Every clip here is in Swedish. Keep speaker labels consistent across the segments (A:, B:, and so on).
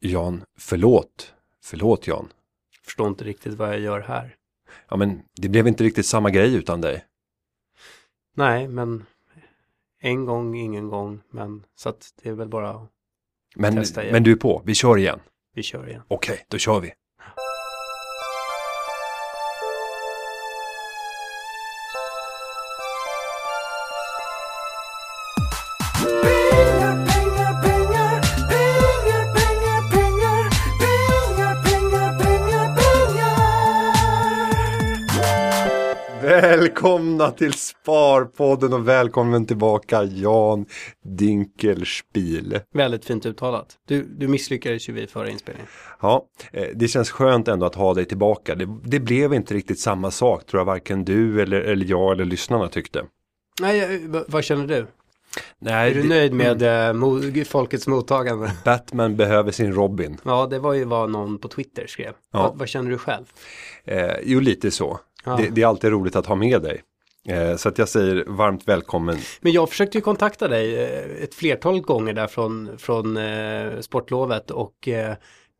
A: Jan, förlåt. Förlåt Jan.
B: Förstår inte riktigt vad jag gör här.
A: Ja men det blev inte riktigt samma grej utan dig.
B: Nej, men en gång, ingen gång. Men så att det är väl bara att
A: Men,
B: Testa igen.
A: men du är på, vi kör igen.
B: vi kör igen.
A: Okej, då kör vi. Välkomna till Sparpodden och välkommen tillbaka Jan Dinkelspiel.
B: Väldigt fint uttalat. Du, du misslyckades ju vid förra inspelningen.
A: Ja, eh, det känns skönt ändå att ha dig tillbaka. Det, det blev inte riktigt samma sak tror jag varken du eller, eller jag eller lyssnarna tyckte.
B: Nej, v- vad känner du?
A: Nej,
B: Är du
A: det-
B: nöjd med eh, mo- folkets mottagande?
A: Batman behöver sin Robin.
B: Ja, det var ju vad någon på Twitter skrev.
A: Ja.
B: Vad, vad känner du själv?
A: Eh, jo, lite så.
B: Ja.
A: Det, det är alltid roligt att ha med dig. Eh, så att jag säger varmt välkommen.
B: Men jag försökte ju kontakta dig eh, ett flertal gånger där från, från eh, sportlovet och eh,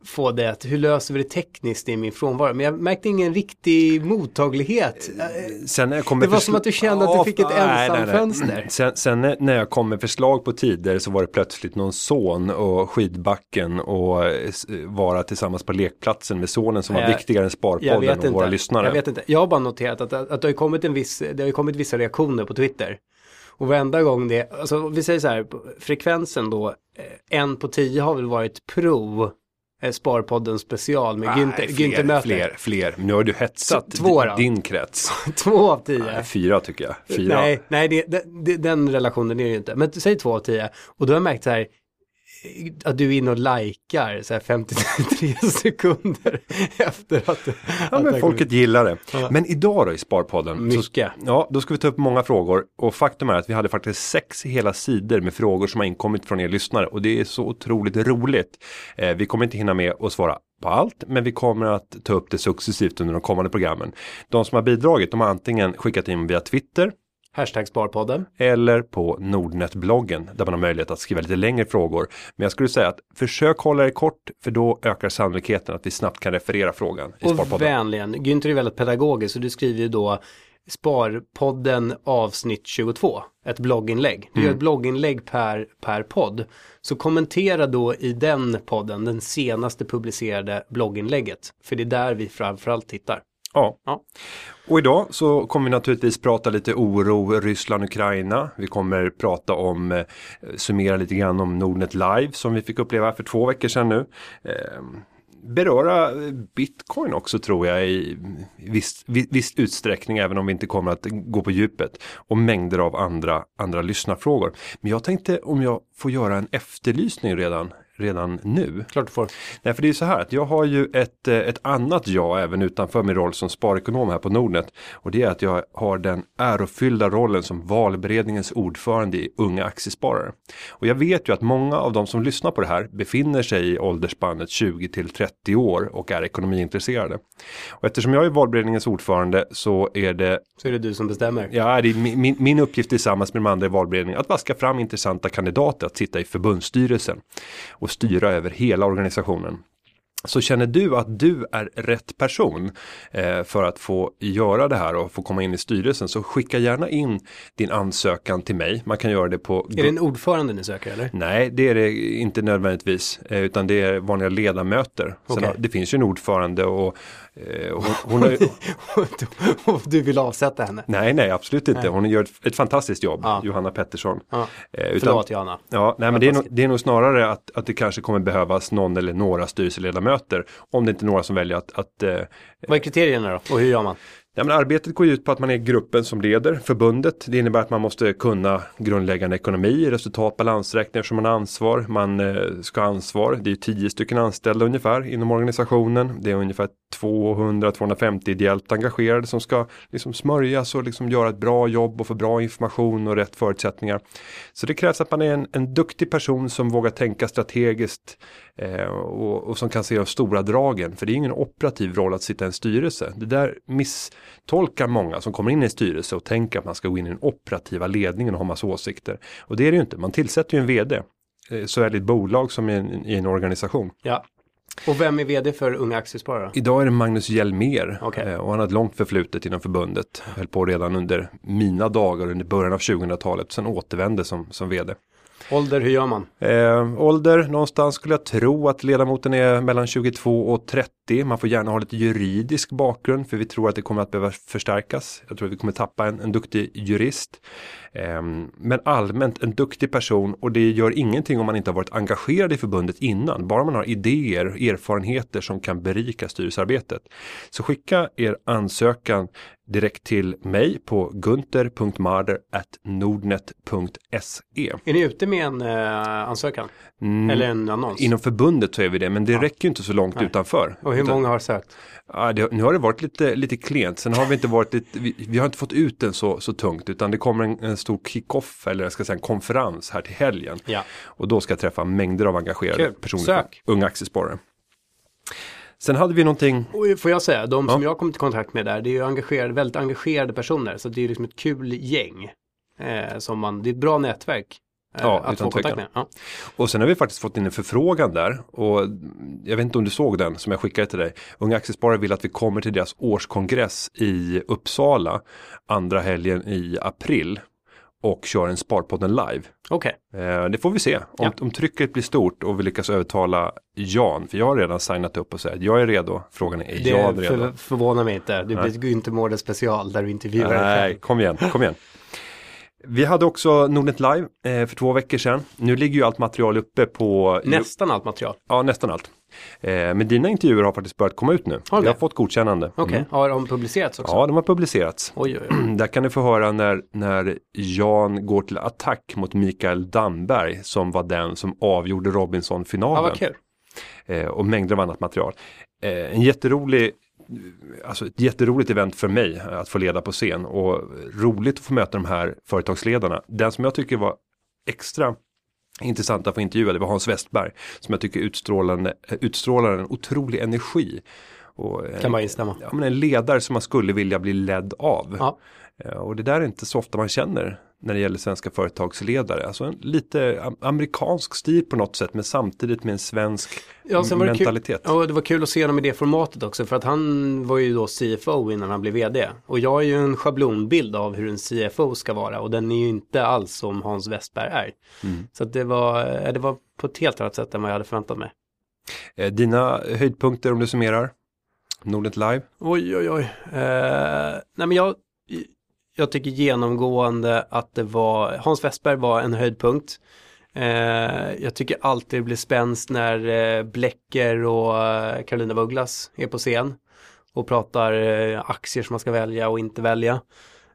B: få det att hur löser vi det tekniskt i min frånvaro? Men jag märkte ingen riktig mottaglighet. Eh,
A: Sen
B: Det var som att du kände att du fick ett ensamfönster.
A: Sen, sen när- jag kom med förslag på tider så var det plötsligt någon son och skidbacken och eh, s- vara tillsammans på lekplatsen med sonen som var
B: Jag-
A: viktigare än Sparpodden och
B: inte.
A: våra lyssnare.
B: Jag vet inte. Jag har bara noterat att, att det har kommit en viss, det har kommit vissa reaktioner på Twitter. Och varenda gång det, alltså vi säger så här, frekvensen då, eh, en på tio har väl varit pro eh, Sparpodden special med
A: Nej,
B: Günther
A: fler,
B: möter.
A: fler, fler. Nu har du hetsat
B: Två då?
A: din krets.
B: Två av tio.
A: Nej, fyra tycker jag. Fyra.
B: Nej, nej det, det, den relationen är det ju inte. Men säg två av tio. Och då har jag märkt så här, eh, att du är inne och likar så här 53 sekunder efter att,
A: Ja,
B: att
A: men folket gillar det. Men idag då i Sparpodden. Så,
B: Mycket.
A: ja, då ska vi ta upp många frågor. Och faktum är att vi hade faktiskt sex hela sidor med frågor som har inkommit från er lyssnare. Och det är så otroligt roligt. Eh, vi kommer inte hinna med att svara på allt, men vi kommer att ta upp det successivt under de kommande programmen. De som har bidragit, de har antingen skickat in via Twitter,
B: Hashtag Sparpodden.
A: eller på Nordnet-bloggen där man har möjlighet att skriva lite längre frågor. Men jag skulle säga att försök hålla det kort för då ökar sannolikheten att vi snabbt kan referera frågan i
B: Och
A: Sparpodden.
B: vänligen, Günther är väldigt pedagogisk så du skriver ju då Sparpodden avsnitt 22, ett blogginlägg. Du gör ett blogginlägg per, per podd. Så kommentera då i den podden, den senaste publicerade blogginlägget. För det är där vi framförallt tittar.
A: Ja.
B: Ja.
A: Och idag så kommer vi naturligtvis prata lite oro, Ryssland, Ukraina. Vi kommer prata om, eh, summera lite grann om Nordnet Live som vi fick uppleva för två veckor sedan nu. Eh, beröra bitcoin också tror jag i viss, vi- viss utsträckning även om vi inte kommer att gå på djupet. Och mängder av andra, andra lyssnarfrågor. Men jag tänkte om jag får göra en efterlysning redan, redan nu.
B: Klart du får.
A: Nej, för det är så här att jag har ju ett, eh, ett annat jag även utanför min roll som sparekonom här på Nordnet. Och det är att jag har den ärofyllda rollen som valberedningens ordförande i Unga Aktiesparare. Och jag vet ju att många av de som lyssnar på det här befinner sig i åldersspannet 20 till 30 år och är ekonomiintresserade. Och eftersom jag är valberedningens ordförande så är det
B: Så är det du som bestämmer.
A: Ja, det är min, min, min uppgift tillsammans med de andra i valberedningen att vaska fram intressanta kandidater att sitta i förbundsstyrelsen och styra över hela organisationen. Så känner du att du är rätt person eh, för att få göra det här och få komma in i styrelsen så skicka gärna in din ansökan till mig. Man kan göra det på
B: Är det en ordförande ni söker eller?
A: Nej, det är det inte nödvändigtvis, eh, utan det är vanliga ledamöter. Sen
B: Okej.
A: har, det finns ju en ordförande och hon, hon har,
B: Och du vill avsätta henne?
A: Nej, nej, absolut inte. Hon gör ett, ett fantastiskt jobb,
B: Ja.
A: Johanna Pettersson.
B: Ja.
A: Eh, utan-
B: Förlåt Johanna.
A: Ja, nej, men det är, nog, det är nog snarare att, att det kanske kommer behövas någon eller några styrelseledamöter. Om det inte är några som väljer att, att eh,
B: Vad är kriterierna då? Och hur gör man?
A: Ja, men arbetet går ut på att man är gruppen som leder förbundet. Det innebär att man måste kunna grundläggande ekonomi, resultat, balansräkningar som man har ansvar. Man eh, ska ha ansvar. Det är ju tio stycken anställda ungefär inom organisationen. Det är ungefär 200-250 ideellt engagerade som ska liksom smörjas och liksom göra ett bra jobb och få bra information och rätt förutsättningar. Så det krävs att man är en, en duktig person som vågar tänka strategiskt eh, och, och som kan se de stora dragen. För det är ingen operativ roll att sitta i en styrelse. Det där misstolkar många som kommer in i en styrelse och tänker att man ska gå in i den operativa ledningen och ha massa åsikter. Och det är det ju inte. Man tillsätter ju en vd eh, såväl i ett bolag som i en, i en organisation.
B: Ja. Och vem är vd för Unga Aktiesparare?
A: Idag är det Magnus Hjelmer
B: Okej.
A: eh, och han har ett långt förflutet inom förbundet. Höll på redan under mina dagar under början av 2000-talet. Sen återvände som, som vd.
B: Ålder, hur gör man?
A: Eh, ålder, någonstans skulle jag tro att ledamoten är mellan 22 och 30. Man får gärna ha lite juridisk bakgrund för vi tror att det kommer att behöva förstärkas. Jag tror att vi kommer tappa en, en duktig jurist. Eh, men allmänt en duktig person och det gör ingenting om man inte har varit engagerad i förbundet innan. Bara man har idéer och erfarenheter som kan berika styrelsearbetet. Så skicka er ansökan direkt till mig på gunter.marder.nordnet.se.
B: Är ni ute med en eh, ansökan?
A: Mm.
B: Eller en annons?
A: Inom förbundet så är vi det, men det räcker ju inte så långt
B: Nej.
A: utanför.
B: Hur många har sökt?
A: Ja, det, nu har det varit lite, lite klent, sen har vi inte varit lite, vi, vi har inte fått ut den så, så tungt, utan det kommer en, en stor kick-off, eller jag ska säga en konferens här till helgen.
B: Ja.
A: Och då ska jag träffa mängder av engagerade
B: Kul.
A: personer,
B: Sök.
A: unga aktiesparare. Sen hade vi någonting,
B: får jag säga, de som
A: Ja.
B: jag kommit i kontakt med där, det är ju engagerade, väldigt engagerade personer. Så det är liksom ett kul gäng. Eh, som man, det är ett bra nätverk. Eh,
A: Ja,
B: att
A: utan
B: få kontakt med. Ja.
A: och sen har vi faktiskt fått in en förfrågan där, och jag vet inte om du såg den som jag skickade till dig. Unga aktiesparare vill att vi kommer till deras årskongress i Uppsala, andra helgen i april. Och kör en Sparpodden live.
B: Okej,
A: Eh, det får vi se. Om,
B: Ja.
A: om trycket blir stort och vi lyckas övertala Jan. För jag har redan signat upp och säger att jag är redo. Frågan är, är
B: det
A: Jan redo?
B: för, förvånar mig inte. Det blir Günther Mårder special där du intervjuar dig
A: Nej,
B: själv.
A: kom igen, kom igen. Vi hade också Nordnet Live eh, för två veckor sedan. Nu ligger ju allt material uppe på
B: Nästan allt material.
A: Ja, nästan allt. Eh, men dina intervjuer har faktiskt börjat komma ut nu.
B: Har
A: Vi
B: det?
A: har fått godkännande.
B: Okej,
A: Mm.
B: har de publicerats också?
A: Ja, de har publicerats.
B: Oj, oj, oj.
A: Där kan du få höra när, när Jan går till attack mot Mikael Damberg som var den som avgjorde
B: Ja,
A: Robinson-finalen.
B: vad kul.
A: eh, och mängder av annat material. Eh, en jätterolig Alltså ett jätteroligt event för mig att få leda på scen och roligt att få möta de här företagsledarna. Den som jag tycker var extra intressant att få intervjua det var Hans Westberg som jag tycker utstrålande, utstrålar en otrolig energi. Och, eh,
B: Kan bara instämma.
A: ja, men en ledare som man skulle vilja bli ledd av.
B: Ja.
A: Eh, Och det där är inte så ofta man känner när det gäller svenska företagsledare. Alltså en lite am- amerikansk stil på något sätt men samtidigt med en svensk
B: Ja,
A: mentalitet.
B: Kul, ja, det var kul att se honom i det formatet också för att han var ju då CFO innan han blev vd. Och jag har ju en schablonbild av hur en CFO ska vara och den är ju inte alls som Hans Westberg är.
A: Mm.
B: Så det var, eh, det var på ett helt annat sätt än vad jag hade förväntat mig.
A: Eh, Dina höjdpunkter om du summerar? Nordnet Live?
B: Oj, oj, oj. Eh, nej, men jag, jag tycker genomgående att det var, Hans Westberg var en höjdpunkt. Eh, jag tycker alltid det blir spänst när eh, Bläcker och eh, Carolina Vugglas är på scen och pratar eh, aktier som man ska välja och inte välja.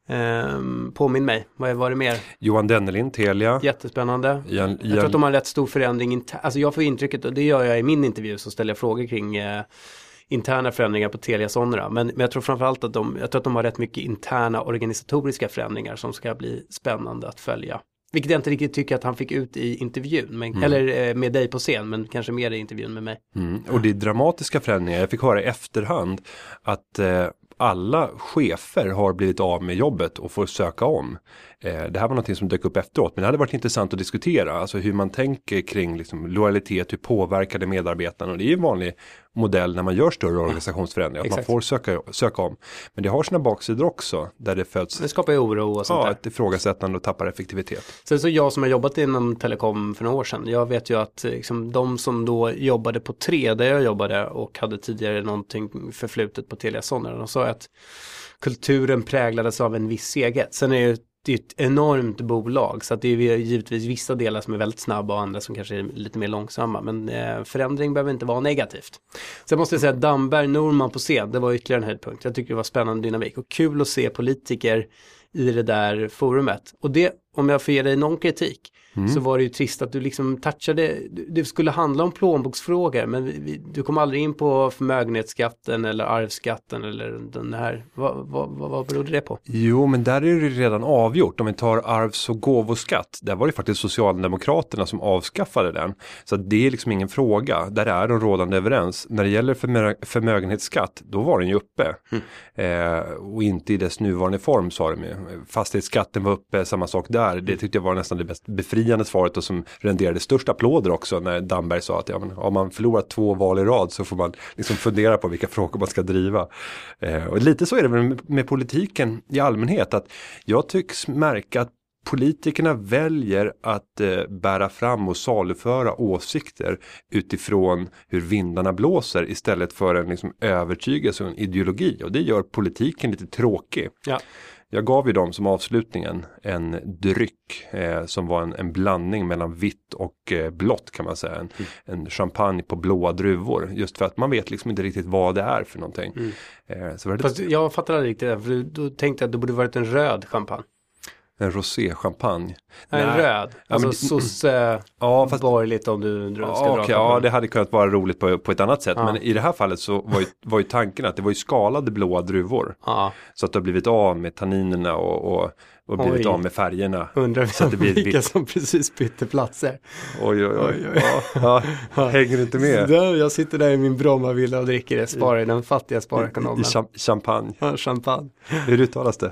B: Eh, påminn mig, vad var det mer?
A: Johan Dennelin, Telia.
B: Jättespännande.
A: Ian,
B: Jag tror att de har en rätt stor förändring. Alltså jag får intrycket, och det gör jag i min intervju, så ställer jag frågor kring eh, interna förändringar på Telia Sonera. Men, men jag tror framförallt att de, jag tror att de har rätt mycket interna organisatoriska förändringar som ska bli spännande att följa. Vilket jag inte riktigt tycker att han fick ut i intervjun, men, eller eh, med dig på scen, men kanske mer i intervjun med mig.
A: Mm. Och det är dramatiska förändringar. Jag fick höra i efterhand att eh, alla chefer har blivit av med jobbet och får söka om. Eh, det här var någonting som dök upp efteråt, men det hade varit intressant att diskutera. Alltså hur man tänker kring liksom, lojalitet, hur påverkar det medarbetarna? Och det är ju en vanlig modell när man gör större organisationsförändringar, att man
B: exakt.
A: får söka, söka om. Men det har sina baksidor också, där det föds
B: Det skapar ju oro och sånt
A: ja,
B: där.
A: ett ifrågasättande och tappar effektivitet.
B: Sen så jag som har jobbat inom telekom för några år sedan, jag vet ju att liksom, de som då jobbade på tre där jag jobbade och hade tidigare någonting förflutet på Telia Sonera, de sa att kulturen präglades av en viss seghet. Sen är ju det är ett enormt bolag så att det är givetvis vissa delar som är väldigt snabba och andra som kanske är lite mer långsamma. Men eh, förändring behöver inte vara negativt. Sen måste jag säga att Damberg, Norman på scen, det var ytterligare en höjdpunkt. Jag tycker det var spännande dynamik och kul att se politiker i det där forumet. Och det, om jag får ge dig någon kritik, så var det ju trist att du liksom touchade, det skulle handla om plånboksfrågor, men vi, du kom aldrig in på förmögenhetsskatten eller arvsskatten eller den här, vad, vad, vad, vad berodde det på?
A: Jo, men där är det redan avgjort. Om vi tar arvs och gåvoskatt, där var det faktiskt Socialdemokraterna som avskaffade den. Så det är liksom ingen fråga, där är de rådande överens. När det gäller förmö förmögenhetsskatt, då var den ju uppe. Eh, och inte i dess nuvarande form sa de ju. Fastighetsskatten var uppe, samma sak där. Det tyckte jag var nästan det mest befriande befriande svaret och som renderade största applåder också när Damberg sa att ja, men, om man förlorar två val i rad så får man liksom fundera på vilka frågor man ska driva. Eh, och lite så är det väl med, med politiken i allmänhet att jag tycks märka att politikerna väljer att eh, bära fram och saluföra åsikter utifrån hur vindarna blåser istället för en liksom, övertygelse och en ideologi och det gör politiken lite tråkig.
B: Ja.
A: Jag gav ju dem som avslutningen en dryck eh, som var en, en blandning mellan vitt och eh, blått kan man säga. En, en champagne på blåa druvor. Just för att man vet liksom inte riktigt vad det är för någonting. Eh, så var det
B: Fast jag fattar aldrig riktigt det, för då tänkte jag att det borde varit en röd champagne.
A: En roséchampagne.
B: Nej, en röd. Alltså
A: men-
B: sosse,
A: Ja, fast-
B: borgerligt om du dra- ska
A: Ja, okej,
B: fram
A: ja, det hade kunnat vara roligt på, på ett annat sätt.
B: Ja.
A: Men i det här fallet så var ju, var ju tanken att det var ju skalade blåa druvor.
B: Ja,
A: Så att du har blivit av med tanninerna och, och, och blivit
B: Oj.
A: av med färgerna.
B: undrar
A: Så att det blir
B: vilka
A: vitt.
B: som precis bytte platser.
A: Oj, oj, oj. Ja, ja. Hänger du inte med?
B: Där, jag sitter där i min Brommavilla och dricker det, sparar den fattiga
A: I,
B: sparekonomen.
A: i cham- champagne.
B: Ja, champagne.
A: Hur uttalas det?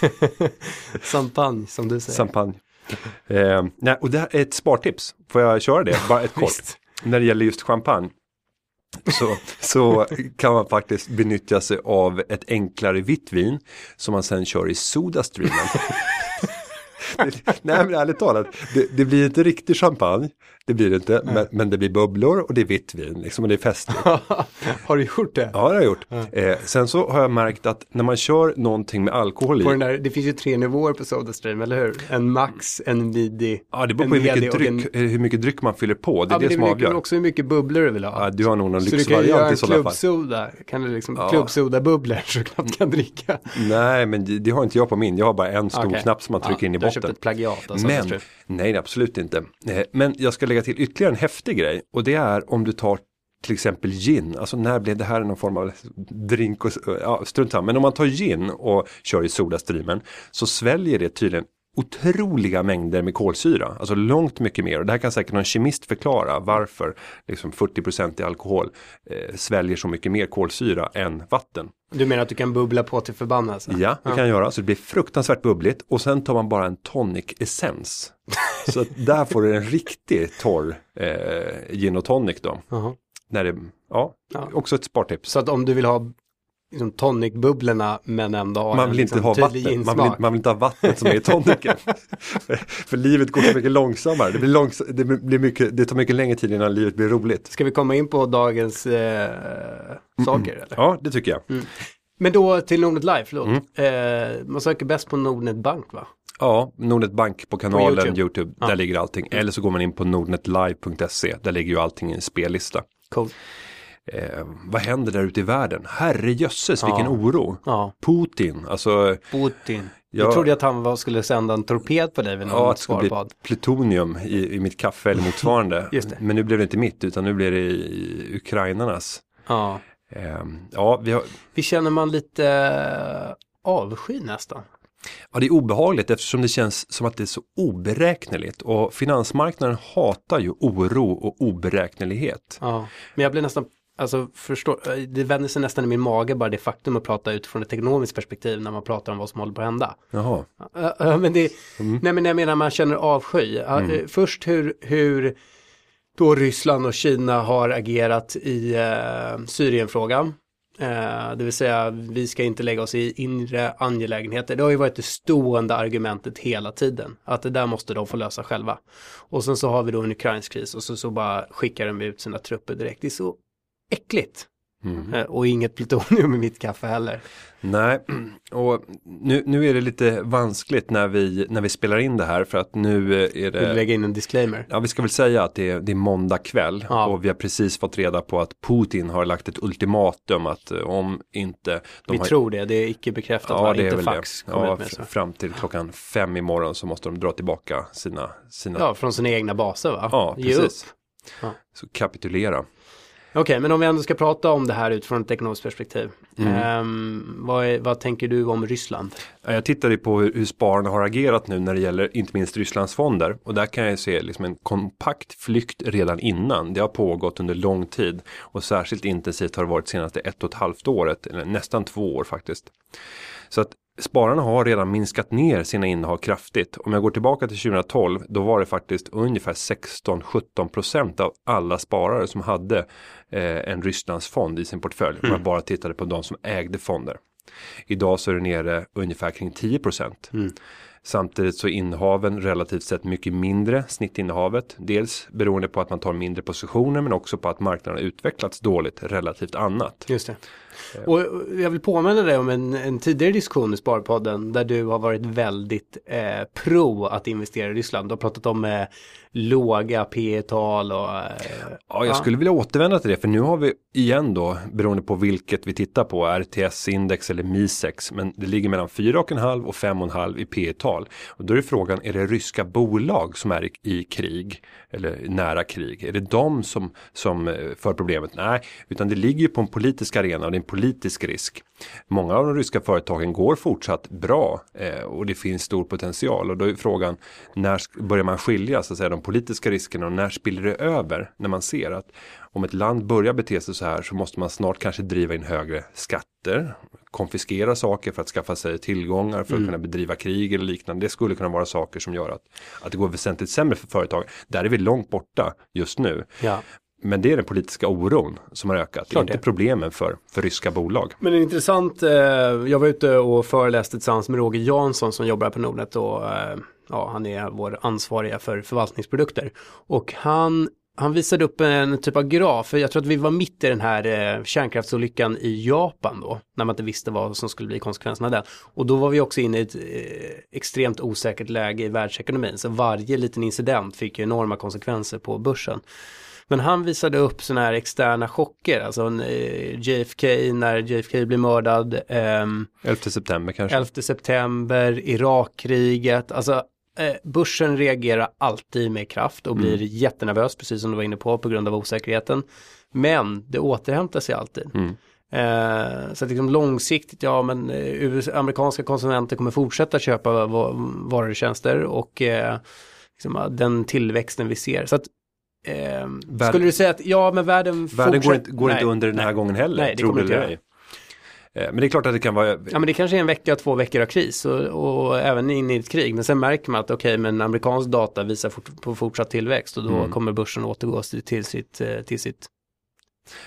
B: Champagne som du säger.
A: Champagne. Eh, nej, och det här är ett spartips. Får jag köra det? Bara ett kort. När det gäller just champagne. Så, så kan man faktiskt benyttja sig av ett enklare vitt vin som man sen kör i Sodastreamen. Det- Nej men ärligt talat, det, det blir inte riktig champagne, det blir det inte, men, men det blir bubblor och det är vitt vin liksom, och det är festligt.
B: Har du gjort det?
A: Ja det har jag gjort. Eh, sen så har jag märkt att när man kör någonting med alkohol i,
B: På den där, det finns ju tre nivåer på Sodastream, eller hur? En max, en midi,
A: ja det beror
B: en
A: på hur mycket,
B: en-
A: dryck, eh, hur mycket dryck man fyller på, det är
B: Ja, men
A: det som avgör.
B: väl också hur mycket bubblor du vill ha.
A: Ja, du har nog någon
B: så du kan
A: lyxvariant
B: göra
A: i
B: en
A: sådana fall.
B: klubbsoda, kan du liksom,
A: Ja.
B: klubbsoda-bubblor så du knappt kan dricka.
A: Nej, men det, det har inte jag på min. Jag har bara en stor
B: Okej.
A: knapp som man trycker
B: Ja,
A: in i
B: har köpt ett plagiat av
A: Men, nej absolut inte. Eh, Men jag ska lägga till ytterligare en häftig grej och det är om du tar till exempel gin, alltså när blev det här någon form av drink och ja, strunt samma. Men om man tar gin och kör i sodastreamen så sväljer det tydligen otroliga mängder med kolsyra, alltså långt mycket mer. Och det här kan säkert någon kemist förklara varför liksom 40% i alkohol eh, sväljer så mycket mer kolsyra än vatten.
B: Du menar att du kan bubbla på till förbannelse?
A: Ja, det kan jag göra. Så det blir fruktansvärt bubbligt och sen tar man bara en tonic essens. Så där får du en riktigt torr eh, gin och tonic då.
B: Jaha.
A: När det, ja,
B: Ja.
A: också ett spartips.
B: Så att om du vill ha liksom, tonic-bubblorna men ändå ha
A: Man vill inte
B: liksom,
A: ha vatten, man vill, man vill inte ha vattnet som är i tonicen. för, livet går så mycket långsammare. Det, blir långs, det, blir mycket, det tar mycket längre tid innan livet blir roligt.
B: Ska vi komma in på dagens eh, saker? Eller?
A: Ja, det tycker jag.
B: Men då till Nordnet Live, förlåt.
A: Mm.
B: Eh, man söker bäst på Nordnet Bank va?
A: Ja, Nordnet Bank på kanalen,
B: YouTube.
A: YouTube,
B: Ja.
A: där ligger allting. Eller så går man in på nordnetlive.se, där ligger ju allting i en spellista.
B: Cool.
A: Eh, vad händer där ute i världen? Herre jösses
B: Ja.
A: vilken oro.
B: Ja,
A: Putin, alltså
B: Putin.
A: Ja.
B: Jag trodde att han var, skulle sända en torped på dig vid
A: ja,
B: något
A: att det skulle bli plutonium i, i mitt kaffe eller motsvarande. Men nu blev det inte mitt utan nu blir det i ukrainarnas.
B: Ja.
A: Eh, ja, vi har,
B: Vi känner man lite eh, avsky nästan.
A: ja, det är obehagligt eftersom det känns som att det är så oberäkneligt. Och finansmarknaden hatar ju oro och oberäknelighet.
B: Ja. Men jag blir nästan, alltså förstår, det vänder sig nästan i min mage bara det faktum att prata utifrån ett ekonomiskt perspektiv när man pratar om vad som håller på att hända.
A: Jaha.
B: Ja, ja, men det,
A: Mm.
B: nej men jag menar man känner avsky. Ja, eh, Först hur, hur då Ryssland och Kina har agerat i eh, Syrienfrågan. Eh, det vill säga vi ska inte lägga oss i inre angelägenheter. Det har ju varit det stående argumentet hela tiden. Att det där måste de få lösa själva. Och sen så har vi då en ukrainsk kris och så, så bara skickar de ut sina trupper direkt. Det är så äckligt.
A: Mm.
B: Eh, och inget plutonium i mitt kaffe heller.
A: Nej, och nu, nu är det lite vanskligt när vi, när vi spelar in det här för att nu är
B: Vill du
A: det
B: lägga in en disclaimer?
A: Ja, vi ska väl säga att det är, det är måndag kväll
B: Ja.
A: och vi har precis fått reda på att Putin har lagt ett ultimatum att eh, om inte
B: Vi
A: har,
B: tror det, det är icke bekräftat.
A: Ja,
B: va?
A: det är
B: inte
A: väl
B: fax
A: det. Ja,
B: med
A: fram till klockan fem imorgon så måste de dra tillbaka sina, sina
B: Ja, från sina egna baser va?
A: Ja, precis.
B: Ja.
A: Så kapitulera.
B: Okej, men om vi ändå ska prata om det här utifrån ett ekonomiskt perspektiv.
A: Mm.
B: Ehm, vad, är, vad tänker du om Ryssland?
A: Ja, Jag tittade på hur, hur spararna har agerat nu när det gäller inte minst Rysslands fonder och där kan jag se liksom en kompakt flykt redan innan. Det har pågått under lång tid och särskilt intensivt har det varit senaste ett och ett halvt året, eller nästan två år faktiskt. Så att Spararna har redan minskat ner sina innehav kraftigt. Om jag går tillbaka till 2012 då var det faktiskt ungefär 16-17% av alla sparare som hade eh, en Rysslandsfond i sin portfölj. Om jag bara tittade på de som ägde fonder. Idag så är det nere ungefär kring 10%. Samtidigt så är innehaven relativt sett mycket mindre, snittinnehavet. Dels beroende på att man tar mindre positioner men också på att marknaden har utvecklats dåligt relativt annat.
B: Just det. Eh. Och jag vill påminna dig om en, en tidigare diskussion i Sparpodden där du har varit väldigt eh, pro att investera i Ryssland. Du har pratat om eh, låga P tal och...
A: Ja, jag skulle vilja återvända till det för nu har vi igen då beroende på vilket vi tittar på RTS-index eller MISEX men det ligger mellan 4,5 och 5,5 i P tal. Och då är frågan är det ryska bolag som är i, i krig eller nära krig? Är det de som som eh, för problemet? Nej utan det ligger ju på en politisk arena och det är en politisk risk. Många av de ryska företagen går fortsatt bra eh, och det finns stor potential. Och då är frågan när börjar man skilja så att säga de politiska riskerna och när spiller det över när man ser att om ett land börjar bete sig så här så måste man snart kanske driva in högre skatter konfiskera saker för att skaffa sig tillgångar för att kunna bedriva krig eller liknande. Det skulle kunna vara saker som gör att, att det går väsentligt sämre för företag. Där är vi långt borta just nu.
B: ja.
A: Men det är den politiska oron som har ökat,
B: Klart
A: inte
B: det.
A: problemen för, för ryska bolag.
B: Men det är intressant, eh, jag var ute och föreläste tillsammans med Roger Jansson som jobbar på Nordnet och eh, ja, han är vår ansvariga för förvaltningsprodukter. Och han, han visade upp en typ av graf, för jag tror att vi var mitt i den här eh, kärnkraftsolyckan i Japan då, när man inte visste vad som skulle bli konsekvenserna av den. Och då var vi också inne i ett eh, extremt osäkert läge i världsekonomin, så varje liten incident fick ju enorma konsekvenser på börsen. Men han visade upp sådana här externa chocker, alltså en, eh, JFK, när JFK blev mördad, ehm,
A: 11 september kanske.
B: 11 september, Irakkriget, alltså eh, börsen reagerar alltid med kraft och blir jättenervös, precis som du var inne på, på grund av osäkerheten. Men det återhämtar sig alltid. Eh, så att liksom långsiktigt, ja men eh, amerikanska konsumenter kommer fortsätta köpa va- varor och tjänster och eh, liksom, den tillväxten vi ser. Så att Eh, skulle du säga att ja men världen
A: Världen går
B: fortsätter-
A: inte, går inte under den här
B: nej.
A: gången heller,
B: Nej, det
A: tror du
B: inte
A: eller
B: göra.
A: ej. Eh, Men det är klart att det kan vara
B: Ja men det kanske är en vecka, två veckor av kris och, och även in i ett krig. Men sen märker man att okej men amerikansk data visar fort, på fortsatt tillväxt och då
A: Mm.
B: kommer börsen återgå till, till sitt, eh, till sitt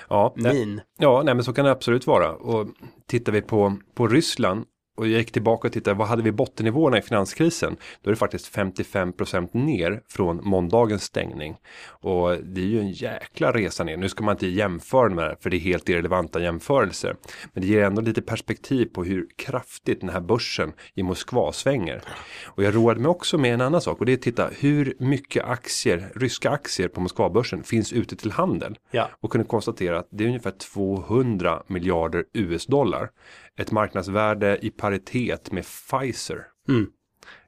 A: ja, nej,
B: min.
A: ja, nej men så kan det absolut vara. Och tittar vi på, på Ryssland och jag gick tillbaka och tittade, vad hade vi bottennivåerna i finanskrisen? Då är det faktiskt 55% ner från måndagens stängning. Och det är ju en jäkla resa ner. Nu ska man inte jämföra med det här, för det är helt irrelevanta jämförelser. Men det ger ändå lite perspektiv på hur kraftigt den här börsen i Moskva svänger. Och jag roade mig också med en annan sak och det är att titta hur mycket aktier, ryska aktier på Moskvabörsen finns ute till handel.
B: Ja.
A: Och kunde konstatera att det är ungefär 200 miljarder US-dollar. Ett marknadsvärde i paritet med Pfizer.
B: Mm.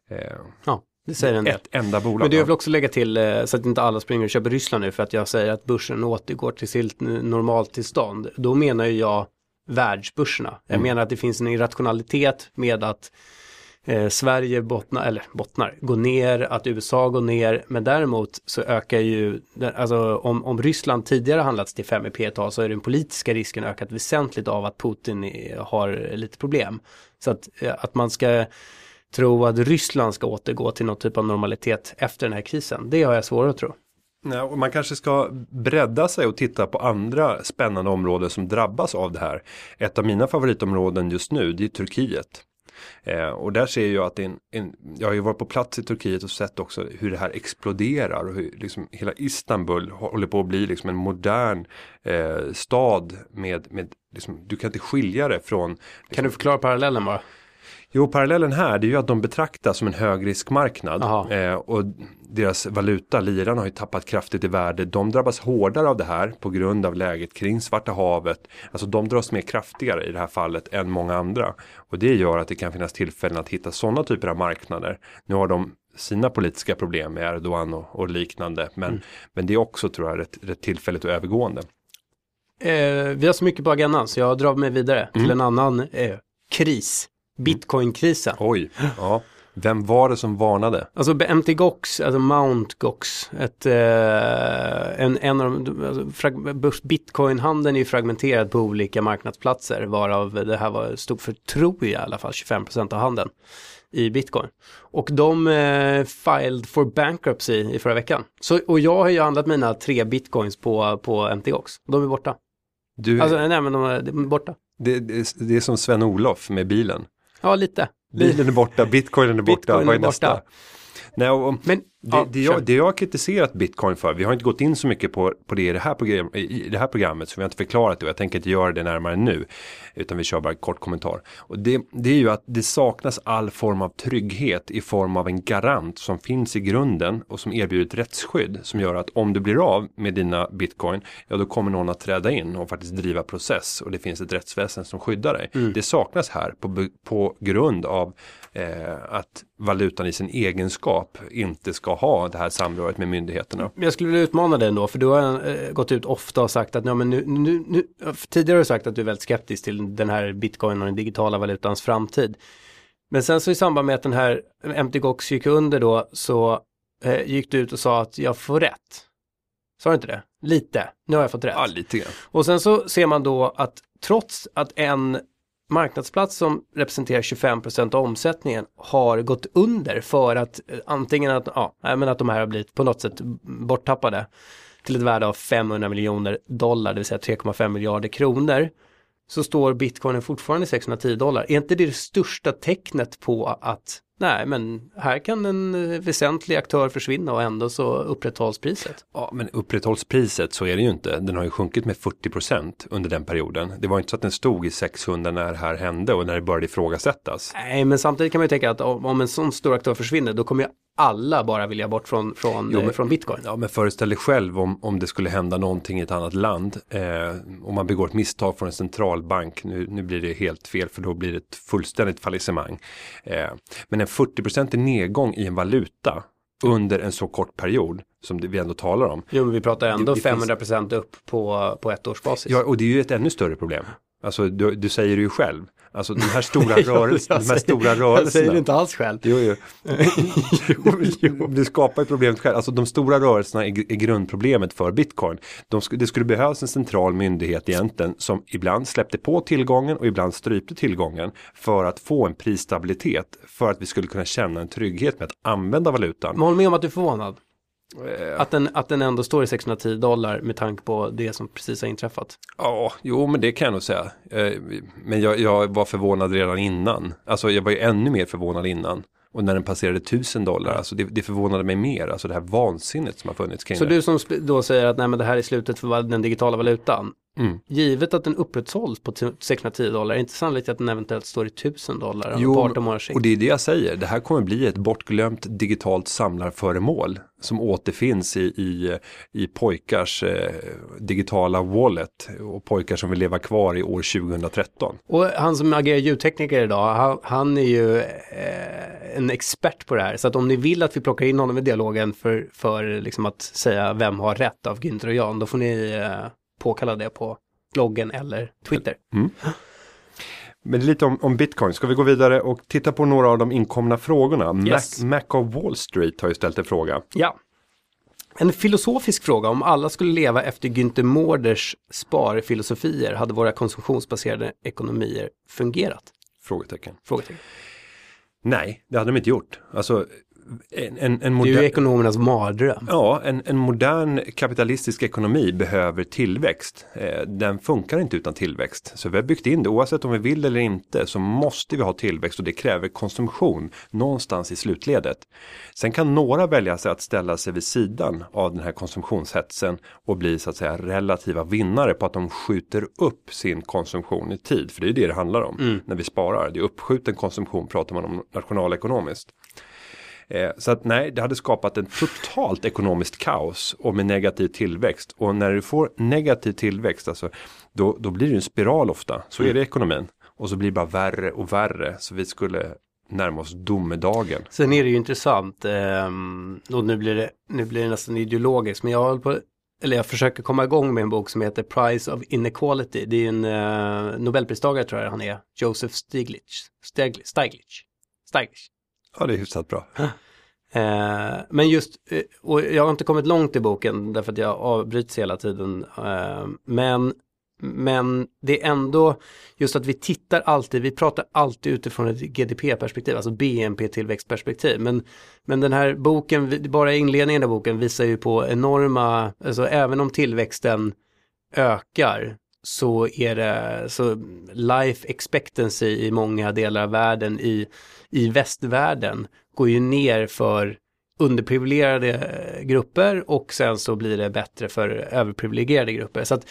A: Eh,
B: Ja, det säger en del.
A: ett enda bolag.
B: Men det jag vill också lägga till eh, så att inte alla springer och köper Ryssland nu för att jag säger att börsen återgår till sitt normaltillstånd. Då menar jag världsbörserna. Jag
A: Mm.
B: menar att det finns en irrationalitet med att eh, Sverige bottnar, eller bottnar, går ner, att USA går ner, men däremot så ökar ju, alltså om, om Ryssland tidigare handlats till 5 i P tal så är den politiska risken ökat väsentligt av att Putin har lite problem. Så att, eh, att man ska tro att Ryssland ska återgå till någon typ av normalitet efter den här krisen, det har jag svårare att tro.
A: Ja, och man kanske ska bredda sig och titta på andra spännande områden som drabbas av det här. Ett av mina favoritområden just nu det är Turkiet. Eh, och där ser jag att en, en, jag har ju varit på plats i Turkiet och sett också hur det här exploderar och hur liksom hela Istanbul håller på att bli liksom en modern eh, stad med, med liksom, du kan inte skilja det från
B: Kan du förklara parallellen bara?
A: Jo, parallellen här det är ju att de betraktas som en högriskmarknad. Eh, och deras valuta, liran, har ju tappat kraftigt i värde. De drabbas hårdare av det här på grund av läget kring Svarta havet. Alltså de dras med kraftigare i det här fallet än många andra. Och det gör att det kan finnas tillfällen att hitta sådana typer av marknader. Nu har de sina politiska problem med Erdogan och, och liknande. Men,
B: Mm.
A: men det är också tror jag rätt, rätt tillfälligt och övergående.
B: Eh, vi har så mycket på agendan så jag drar mig vidare till en annan eh, kris. Bitcoinkrisen.
A: Oj, ja. Vem var det som varnade?
B: Alltså MT Gox, alltså Mount Gox, ett, eh, en, en av de, alltså, bitcoinhandeln är ju fragmenterad på olika marknadsplatser varav det här var, stod för, tror jag i alla fall, 25% av handeln i bitcoin. Och de eh, filed for bankruptcy i förra veckan. Så, och jag har ju handlat mina tre bitcoins på, på MT Gox. De är borta.
A: Du,
B: Alltså nej men de är, de är borta.
A: det, det, det är som Sven-Olof med bilen.
B: Ja lite.
A: Bilen är borta, bitcoinen är borta,
B: Bitcoin
A: vad är
B: är borta.
A: nästa? Nej, och,
B: Men
A: det,
B: ja,
A: det, jag, det jag har kritiserat bitcoin för, vi har inte gått in så mycket på, på det, i, det här program, i det här programmet, så vi har inte förklarat det och jag tänker inte göra det närmare nu. Utan vi kör bara en kort kommentar. Och det, det är ju att det saknas all form av trygghet i form av en garant som finns i grunden och som erbjuder ett rättsskydd som gör att om du blir av med dina bitcoin, ja då kommer någon att träda in och faktiskt driva process och det finns ett rättsväsen som skyddar dig. Det saknas här på, på grund av eh, att valutan i sin egenskap inte ska ha det här samröret med myndigheterna.
B: Jag skulle vilja utmana dig ändå, för du har eh, gått ut ofta och sagt att ja, men nu, nu, nu, tidigare har du sagt att du är väldigt skeptisk till den här bitcoin och den digitala valutans framtid. Men sen så i samband med att den här MTGOX gick under då så eh, gick du ut och sa att jag får rätt. Sa du inte det? Lite, nu har jag fått rätt.
A: Ja, lite grann.
B: Och sen så ser man då att trots att en marknadsplats som representerar 25% av omsättningen har gått under för att eh, antingen att, ja, men att de här har blivit på något sätt borttappade till ett värde av 500 miljoner dollar, det vill säga 3,5 miljarder kronor, så står bitcoinen fortfarande 610 dollar. Är inte det det största tecknet på att nej, men här kan en eh, väsentlig aktör försvinna och ändå så upprätthålls priset?
A: Ja, men upprätthålls priset så är det ju inte. Den har ju sjunkit med 40% under den perioden. Det var inte så att den stod i 600 när det här hände och när det började ifrågasättas.
B: Nej, men samtidigt kan man ju tänka att om, en sån stor aktör försvinner, då kommer alla bara vilja bort från, från,
A: Jo,
B: eh,
A: men-
B: från bitcoin.
A: Ja, men föreställ dig själv om, om det skulle hända någonting i ett annat land. Eh, om man begår ett misstag från en centralbank. Nu, nu blir det helt fel för då blir det ett fullständigt fallissemang. Eh, men en 40% nedgång i en valuta under en så kort period som det vi ändå talar om.
B: Jo, men vi pratar ändå
A: Det- det finns-
B: 500% upp på, på ett års basis.
A: Ja, och det är ju ett ännu större problem. Alltså du, du säger det ju själv. Alltså de här stora
B: Jo,
A: rörelserna.
B: jag
A: de här
B: säger-
A: stora
B: Jag säger
A: rörelserna.
B: det inte alls själv.
A: Jo, jo. Du skapar ju problemet själv. Alltså de stora rörelserna är, är grundproblemet för bitcoin. De, sk- det skulle behövas en central myndighet egentligen som ibland släppte på tillgången och ibland strypte tillgången för att få en prisstabilitet för att vi skulle kunna känna en trygghet med att använda valutan.
B: Men håll med om att du är förvånad.
A: Eh,
B: Att den, att den ändå står i 610 dollar med tanke på det som precis har inträffat.
A: Ja, jo men det kan jag nog säga. Eh, Men jag, jag var förvånad redan innan. Alltså jag var ju ännu mer förvånad innan. Och när den passerade 1000 dollar, alltså det, det förvånade mig mer. Alltså det här vansinnet som har funnits kring
B: Så
A: det.
B: du som då säger att nej, men det här är slutet för den digitala valutan.
A: Mm.
B: Givet att den upprätthålls på t- 610 dollar, är det inte sannolikt att den eventuellt står i 1000 dollar
A: Jo,
B: på 18 månaders sikt?
A: Och det är det jag säger, det här kommer bli ett bortglömt digitalt samlarföremål som återfinns i, i, i pojkars eh, digitala wallet och pojkar som vill leva kvar i år 2013.
B: Och han som agerar ljudtekniker idag, han, han är ju eh, en expert på det här. Så att om ni vill att vi plockar in honom i dialogen för, för liksom att säga vem har rätt av Günther och Jan, då får ni eh, påkalla det på bloggen eller Twitter.
A: Men lite om, om bitcoin. Ska vi gå vidare och titta på några av de inkomna frågorna?
B: Yes.
A: Mac, Mac of Wall Street har ju ställt en fråga.
B: Ja. En filosofisk fråga, om alla skulle leva efter Günther Mårders sparfilosofier, hade våra konsumtionsbaserade ekonomier fungerat?
A: Frågetecken.
B: Frågetecken.
A: Nej, det hade de inte gjort. Alltså, en, en, en
B: Det är ju
A: modern...
B: ekonomernas mardröm.
A: Ja, en, en modern kapitalistisk ekonomi behöver tillväxt. Eh, den funkar inte utan tillväxt. Så vi har byggt in det, oavsett om vi vill eller inte, så måste vi ha tillväxt och det kräver konsumtion någonstans i slutledet. Sen kan några välja sig att ställa sig vid sidan av den här konsumtionshetsen och bli så att säga relativa vinnare på att de skjuter upp sin konsumtion i tid. För det är det det handlar om när vi sparar. Det är uppskjuten konsumtion pratar man om nationalekonomiskt. Eh, så att nej, det hade skapat en totalt ekonomiskt kaos och med negativ tillväxt. Och när du får negativ tillväxt, alltså, då, då blir det en spiral ofta. Så är det i ekonomin. Och så blir det bara värre och värre. Så vi skulle närma oss domedagen.
B: Sen är det ju intressant, ehm, och nu blir, det, nu blir det nästan ideologiskt, men jag håller på, eller jag försöker komma igång med en bok som heter Price of Inequality. Det är en uh, Nobelpristagare tror jag han är, Joseph Stiglitz. Stiglitz. Stiglitz. Stiglitz.
A: Ja, det är hyfsat bra.
B: Eh, men just, eh, och jag har inte kommit långt i boken därför att jag avbryts hela tiden. Eh, men, men det är ändå just att vi tittar alltid, vi pratar alltid utifrån ett GDP-perspektiv, alltså BNP-tillväxtperspektiv. Men, men den här boken, bara inledningen av boken visar ju på enorma, alltså även om tillväxten ökar så är det så life expectancy i många delar av världen i, i västvärlden går ju ner för underprivilegierade grupper och sen så blir det bättre för överprivilegierade grupper. Så att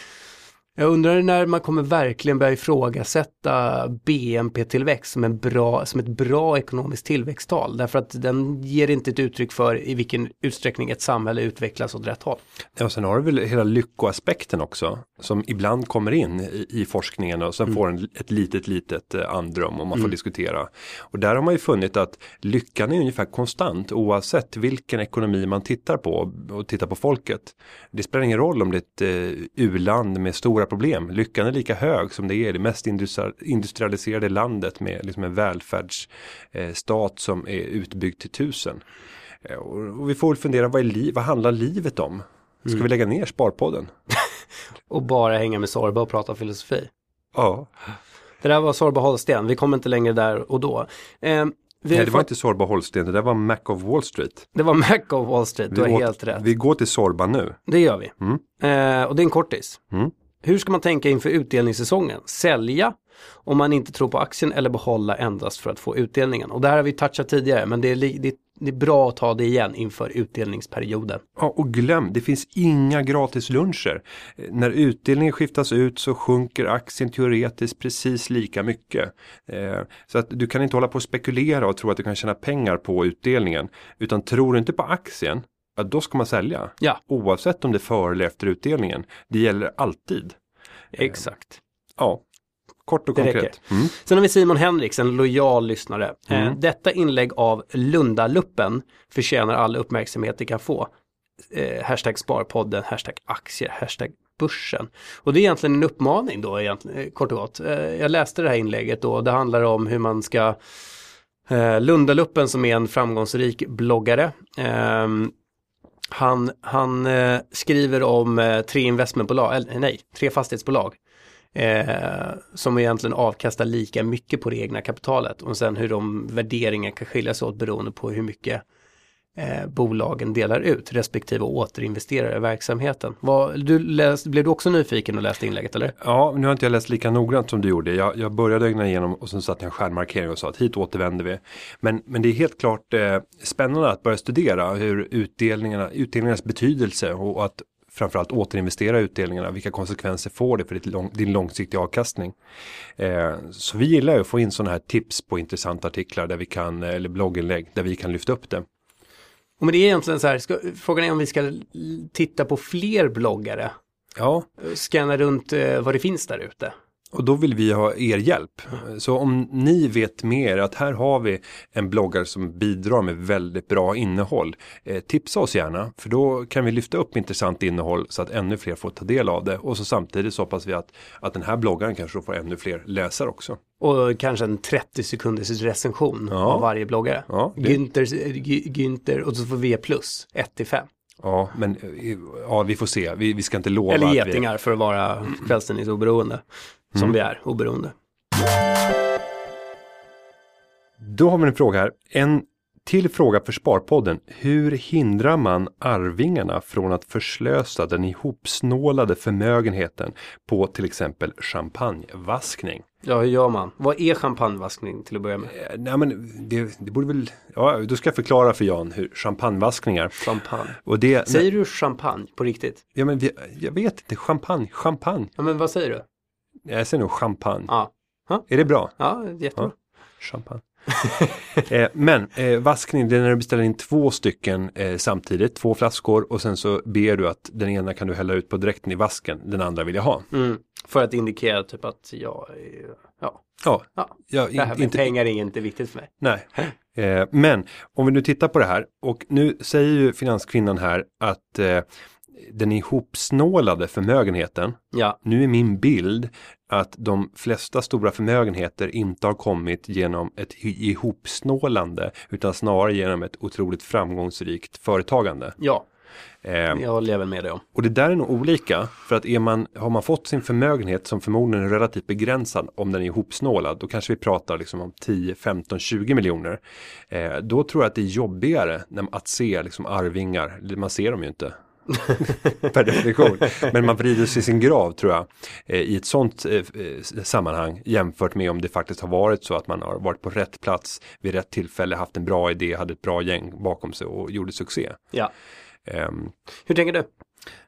B: jag undrar när man kommer verkligen börja ifrågasätta BNP-tillväxt som, en bra, som ett bra ekonomiskt tillväxttal. Därför att den ger inte ett uttryck för i vilken utsträckning ett samhälle utvecklas åt rätt håll.
A: Ja, och sen har du väl hela lyckoaspekten också. Som ibland kommer in i, i forskningen och sen får en, ett litet, litet eh, andrum och man får diskutera. Och där har man ju funnit att lyckan är ungefär konstant oavsett vilken ekonomi man tittar på och tittar på folket. Det spelar ingen roll om det är ett eh, u-land med stora problem. Lyckan är lika hög som det är det mest industri- industrialiserade landet med liksom en välfärdsstat eh, som är utbyggd till tusen. Eh, Och, vi får fundera, vad, är vad handlar livet om? Ska vi lägga ner Sparpodden?
B: Och bara hänga med Sorba och prata filosofi.
A: Ja.
B: Det där var Sorba Holsten, vi kommer inte längre där och då. Eh, vi
A: Nej, det var inte Sorba Holsten, det där var Mac of Wall Street.
B: det var Mac of Wall Street, du har
A: åt-
B: helt rätt.
A: vi går till Sorba nu.
B: Det gör vi.
A: Mm.
B: Eh, och det är en kortis.
A: Mm.
B: Hur ska man tänka inför utdelningssäsongen? Sälja om man inte tror på aktien eller behålla endast för att få utdelningen. Och det här har vi touchat tidigare men det är, det, det är bra att ta det igen inför utdelningsperioden.
A: Ja, och glöm, det finns inga gratisluncher. Eh, när utdelningen skiftas ut så sjunker aktien teoretiskt precis lika mycket. Eh, så att du kan inte hålla på och spekulera och tro att du kan tjäna pengar på utdelningen. Utan tror du inte på aktien, ja, då ska man sälja.
B: Ja,
A: Oavsett om det är före eller efter utdelningen. Det gäller alltid.
B: exakt.
A: Ja, kort och
B: Det
A: konkret. Mm.
B: Sen har vi Simon Henriks, en lojal lyssnare. Eh,
A: Mm.
B: detta inlägg av Lundaluppen förtjänar all uppmärksamhet det kan få. Eh, hashtag Sparpodden, hashtag aktier, hashtag börsen. Och det är egentligen en uppmaning då, egentligen, eh, kort och gott. Eh, jag läste det här inlägget då, det handlar om hur man ska eh, Lundaluppen som är en framgångsrik bloggare han han eh, skriver om eh, tre investmentbolag, eller nej, tre fastighetsbolag. Eh, som egentligen avkastar lika mycket på det egna kapitalet och sen hur de värderingar kan skilja sig åt beroende på hur mycket eh, bolagen delar ut respektive återinvesterar i verksamheten. Var, du läst, blev du också nyfiken och läste inlägget eller?
A: Ja, nu har inte jag läst lika noggrant som du gjorde. Jag, jag började ögna igenom och sen satte jag en stjärnmarkering och sa att hit återvänder vi. Men, men det är helt klart eh, spännande att börja studera hur utdelningarna, utdelningarnas betydelse och, och att framförallt återinvestera utdelningarna. Vilka konsekvenser får det för din långsiktiga avkastning? Eh, så vi gillar ju att få in sådana här tips på intressanta artiklar där vi kan, eh, eller blogginlägg där vi kan lyfta upp det.
B: Och men det är egentligen så här, ska, frågan är om vi ska titta på fler bloggare,
A: Ja,
B: scanna runt eh, vad det finns där ute.
A: Och då vill vi ha er hjälp. Så om ni vet mer att här har vi en bloggare som bidrar med väldigt bra innehåll. Eh, tipsa oss gärna för då kan vi lyfta upp intressant innehåll så att ännu fler får ta del av det. Och så samtidigt så hoppas vi att, att den här bloggaren kanske får ännu fler läsare också.
B: Och kanske en 30 sekunders recension
A: Ja.
B: av varje bloggare.
A: Ja, det-
B: Günther, Günther och så får vi plus 1 till 5.
A: Ja, men eh, ja, vi får se. Vi, vi ska inte lova
B: Eller
A: att vi...
B: getingar för att vara kvällstidningsoberoende. Som
A: Mm.
B: vi är, oberoende.
A: Då har vi en fråga här. En till fråga för Sparpodden. Hur hindrar man arvingarna från att förslösa den ihopsnålade förmögenheten på till exempel champagnevaskning?
B: Ja, hur gör man? Vad är champagnevaskning till att börja med?
A: Eh, Nej men det, det borde väl, ja då ska jag förklara för Jan hur champagnevaskningar.
B: Champagne.
A: Och det,
B: Säger du champagne på riktigt?
A: ja men vi, jag vet inte, champagne, champagne.
B: Ja, men vad säger du?
A: Jag säger nog champagne.
B: Ja,
A: Är det bra?
B: ja jättebra.
A: Champagne. eh, men eh, vaskning det är när du beställer in två stycken eh, samtidigt, två flaskor och sen så ber du att den ena kan du hälla ut på direkten i vasken, den andra vill jag ha.
B: Mm. För att indikera typ att jag, ja,
A: Ja,
B: ja.
A: ja
B: det här med
A: inte,
B: pengar är inte viktigt för mig.
A: nej. Eh, men om vi nu tittar på det här och nu säger ju finanskvinnan här att eh, den ihopsnålade förmögenheten,
B: Ja,
A: nu är min bild att de flesta stora förmögenheter inte har kommit genom ett ihopsnålande utan snarare genom ett otroligt framgångsrikt företagande.
B: Ja,
A: Eh,
B: det håller jag väl med dig om.
A: och det där är nog olika för att är man, har man fått sin förmögenhet som förmodligen är relativt begränsad om den är ihopsnålad då kanske vi pratar liksom om 10, 15, 20 miljoner. Eh, då tror jag att det är jobbigare när, att se liksom arvingar, man ser dem ju inte per definition. Men man vrider sig i sin grav tror jag. Eh, I ett sånt eh, eh, sammanhang jämfört med om det faktiskt har varit så att man har varit på rätt plats vid rätt tillfälle, haft en bra idé, hade ett bra gäng bakom sig och gjorde succé.
B: Ja.
A: Ehm,
B: Hur tänker du?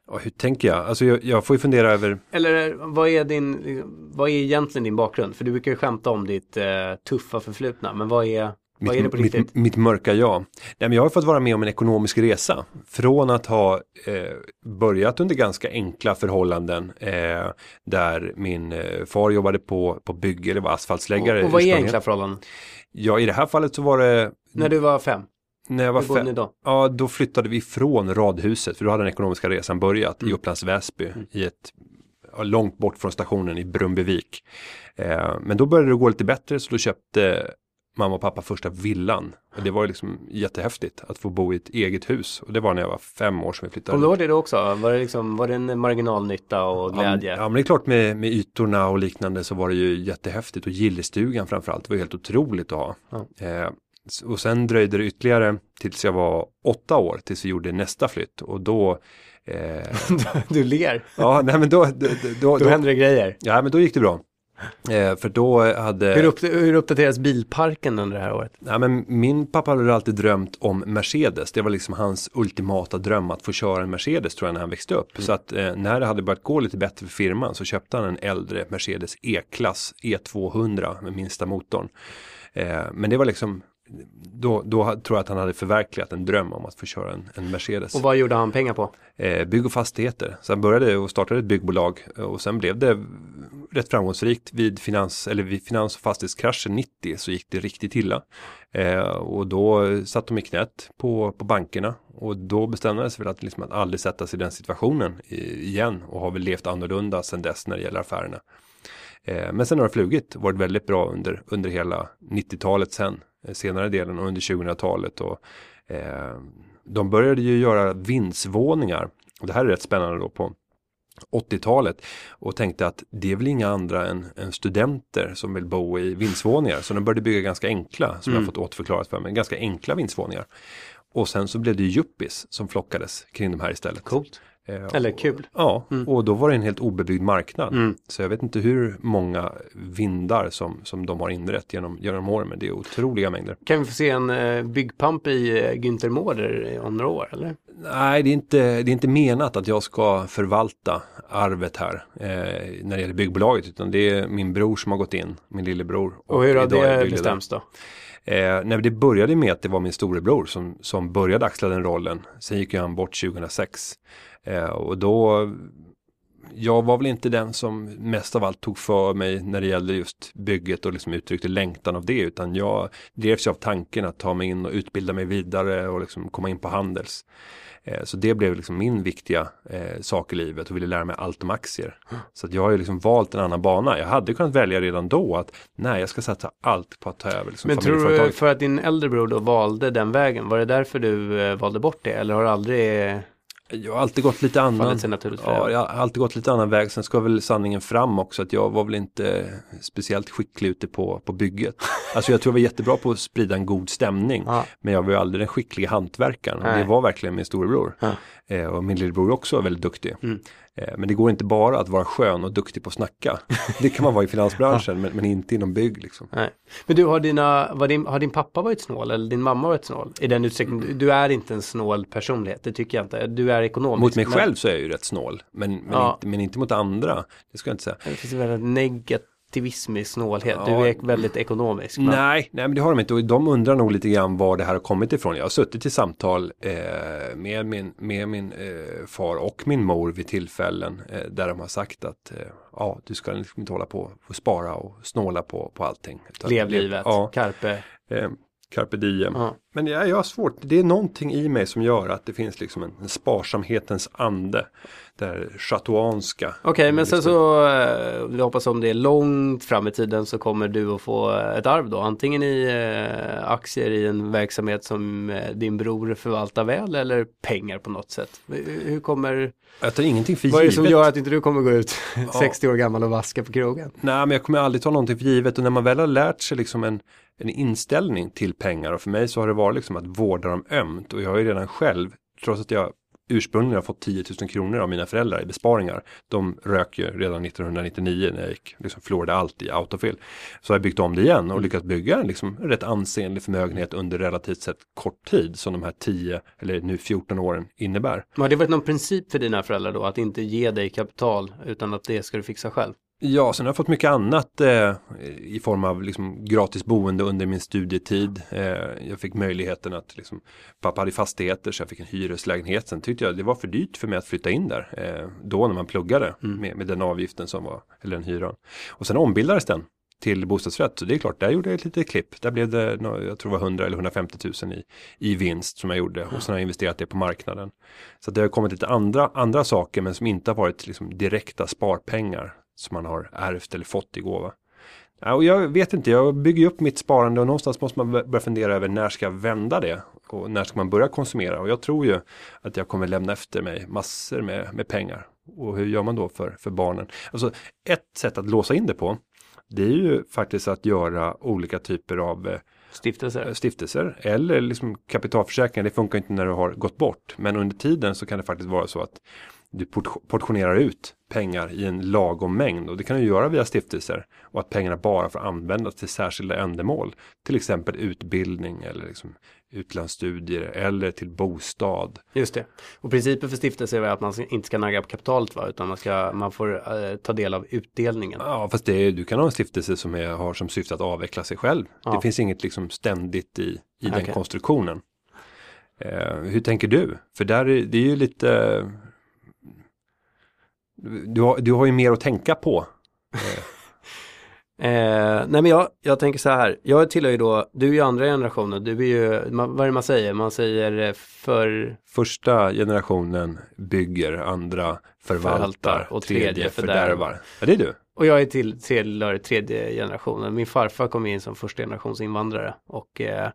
A: ja, hur tänker jag? Alltså jag, jag får ju fundera över
B: Eller vad är din, vad är egentligen din bakgrund? För du brukar ju skämta om ditt eh, tuffa förflutna, men vad är, vad är det på
A: mitt,
B: riktigt?
A: mitt, mitt mörka jag. Nej, men jag har fått vara med om en ekonomisk resa. Från att ha eh, börjat under ganska enkla förhållanden eh, där min eh, far jobbade på, på bygge eller var asfaltsläggare.
B: och, och vad är enkla förhållanden?
A: Ja, i det här fallet så var det
B: När du var fem?
A: när jag var fem.
B: då?
A: Ja, då flyttade vi från radhuset för då hade den ekonomiska resan börjat i Upplands Väsby i ett långt bort från stationen i Brumbevik. Eh, men då började det gå lite bättre så då köpte mamma och pappa första villan. Och det var ju liksom jättehäftigt att få bo i ett eget hus. Och det var när jag var fem år som vi flyttade.
B: Kommer du ihåg det då också? Var det, liksom, var det en marginalnytta och
A: Ja,
B: glädje?
A: Ja men det är klart med, med ytorna och liknande så var det ju jättehäftigt och gillestugan framförallt var ju helt otroligt att ha. Eh, s- och sen dröjde det ytterligare tills jag var åtta år tills vi gjorde nästa flytt och då eh,
B: du ler.
A: Ja, nej men då, då, då,
B: Då
A: då,
B: händer det grejer.
A: ja, men då gick det bra. Eh, för då hade,
B: Hur, upp, hur uppdateras bilparken under det här året?
A: ja, men min pappa hade alltid drömt om Mercedes. Det var liksom hans ultimata dröm att få köra en Mercedes tror jag när han växte upp. Så att eh, när det hade börjat gå lite bättre för firman så köpte han en äldre Mercedes E-klass E200 med minsta motorn. Eh, men det var liksom då, då tror jag att han hade förverkligat en dröm om att få köra en, en Mercedes.
B: Och vad gjorde han pengar på?
A: eh, bygg och fastigheter. Så han började och startade ett byggbolag och sen blev det rätt framgångsrikt vid finans, eller vid finans och fastighetskraschen 90 så gick det riktigt illa. Eh, och då satt de i knät på, på bankerna och då bestämde väl sig för att, liksom att aldrig sätta sig i den situationen i, igen och har väl levt annorlunda sedan dess när det gäller affärerna. Eh, men sen har det flugit, varit väldigt bra under, under hela 90-talet sen, eh, senare delen och under 2000-talet. Och, eh, de började ju göra vindsvåningar, och det här är rätt spännande då på 80-talet och tänkte att det är väl inga andra än, än studenter som vill bo i vindsvåningar. Så de började bygga ganska enkla, som jag fått återförklarat för mig, ganska enkla vindsvåningar. Och sen så blev det ju yuppis som flockades kring de här istället.
B: Coolt.
A: Eh,
B: Eller kul.
A: Ja, och då var det en helt obebyggd marknad.
B: Mm.
A: Så jag vet inte hur många vindar som, som de har inrett genom, genom åren, men det är otroliga mängder.
B: Kan vi få se en eh, byggpamp i eh, Günther Mårder om några år, eller?
A: Nej, det är, inte, det är inte menat att jag ska förvalta arvet här eh, när det gäller byggbolaget, utan det är min bror som har gått in, min lillebror.
B: Och hur har det bestämts då?
A: Eh, nej, det började med att det var min storebror som, som började axla den rollen. Sen gick ju han bort 2006. Eh, och då, jag var väl inte den som mest av allt tog för mig när det gällde just bygget och liksom uttryckte längtan av det. Utan jag drevs av tanken att ta mig in och utbilda mig vidare och liksom komma in på Handels. Eh, Så det blev liksom min viktiga eh, sak i livet och ville lära mig allt om aktier. Så att jag har ju liksom valt en annan bana. Jag hade kunnat välja redan då att nej, jag ska satsa allt på att ta över liksom
B: Men tror du för att din äldre bror då valde den vägen, var det därför du eh, valde bort det? Eller har du aldrig
A: Jag har alltid gått lite annan. Ja, jag har alltid gått lite annan väg. Sen ska väl sanningen fram också att jag var väl inte speciellt skicklig ute på, på bygget. Alltså jag tror jag var jättebra på att sprida en god stämning.
B: Ja.
A: Men jag var ju aldrig den skickliga hantverkaren. Och det var verkligen min storebror.
B: Ja.
A: Eh, och min lillebror också är väldigt duktig.
B: Mm.
A: Eh, men det går inte bara att vara skön och duktig på att snacka. Det kan man vara i finansbranschen men, men inte inom bygg liksom.
B: Nej. Men du, har, dina, din, har din pappa varit snål eller din mamma varit snål? I den utsträckning, du är inte en snål personlighet, det tycker jag inte. Du är ekonomisk.
A: Mot mig
B: men
A: själv så är jag ju rätt snål. Men, men,
B: Ja.
A: inte, men inte mot andra. Det ska jag inte säga.
B: Det finns en väldigt negativism i snålhet.
A: Ja.
B: Du är väldigt ekonomisk. men-
A: Nej, nej men det har de inte och de undrar nog lite grann var det här har kommit ifrån. Jag har suttit i samtal eh, med min, med min eh, far och min mor vid tillfällen eh, där de har sagt att eh, ja, du ska liksom inte hålla på och spara och snåla på, på allting. Utan
B: Lev
A: le-
B: livet,
A: Ja,
B: carpe.
A: Eh, Carpe diem.
B: Ja.
A: Men jag, jag har svårt, det är någonting i mig som gör att det finns liksom en, en sparsamhetens ande. Det här chateauanska.
B: Okej, men sen
A: Liksom.
B: så, eh, vi hoppas om det är långt fram i tiden så kommer du att få ett arv då. Antingen i eh, aktier i en verksamhet som eh, din bror förvaltar väl eller pengar på något sätt. Hur hur kommer,
A: Jag tar ingenting för
B: vad är det
A: givet.
B: som gör att inte du kommer gå ut 60 år gammal och vaska på krogen?
A: Nej, men jag kommer aldrig ta någonting för givet och när man väl har lärt sig liksom en, en inställning till pengar och för mig så har det varit liksom att vårda dem ömt och jag har ju redan själv, trots att jag ursprungligen har fått 10 000 kronor av mina föräldrar i besparingar. De rök ju redan 1999 när jag gick, liksom förlorade allt i autofill. Så har jag byggt om det igen och lyckats bygga en liksom rätt ansenlig förmögenhet under relativt sett kort tid som de här 10 eller nu 14 åren innebär.
B: Har det varit någon princip för dina föräldrar då att inte ge dig kapital utan att det ska du fixa själv?
A: Ja, sen har jag fått mycket annat eh, i form av liksom, gratis boende under min studietid. Eh, jag fick möjligheten att, liksom, pappa hade fastigheter så jag fick en hyreslägenhet. Sen tyckte jag det var för dyrt för mig att flytta in där. Eh, då när man pluggade med, med den avgiften som var, eller den hyran. Och sen ombildades den till bostadsrätt. Så det är klart, där gjorde jag ett litet klipp. Där blev det, jag tror det var 100 eller 150 000 i, i vinst som jag gjorde. Och sen har jag investerat det på marknaden. Så det har kommit lite andra, andra saker men som inte har varit liksom direkta sparpengar som man har ärvt eller fått i gåva. Och jag vet inte, jag bygger upp mitt sparande och någonstans måste man börja fundera över när ska jag vända det och när ska man börja konsumera och jag tror ju att jag kommer lämna efter mig massor med, med pengar. Och hur gör man då för, för barnen? Alltså ett sätt att låsa in det på det är ju faktiskt att göra olika typer av eh,
B: Stiftelser?
A: stiftelser eller liksom kapitalförsäkringar. Det funkar inte när du har gått bort. Men under tiden så kan det faktiskt vara så att du port- portionerar ut pengar i en lagom mängd och det kan du göra via stiftelser och att pengarna bara får användas till särskilda ändamål. Till exempel utbildning eller liksom utlandsstudier eller till bostad.
B: Just det. Och principen för stiftelser är att man inte ska nagga på kapitalet va? Utan man, ska, man får eh, ta del av utdelningen.
A: Ja, fast det är, du kan ha en stiftelse som är, har som syfte att avveckla sig själv.
B: Ja.
A: Det finns inget liksom ständigt i, i den
B: Okej.
A: konstruktionen. Eh, hur tänker du? För där är det är ju lite du har, du har ju mer att tänka på.
B: Eh, nej men jag, jag tänker så här, jag tillhör ju då, du är ju andra generationen, du är ju, man, vad är det man säger? Man säger eh, för,
A: Första generationen bygger, andra förvaltar,
B: Förvaltar och tredje
A: tredje
B: fördärvar.
A: fördärvar. Ja, det är du.
B: och jag är till, tillhör tredje generationen. Min farfar kom in som första generations invandrare och eh,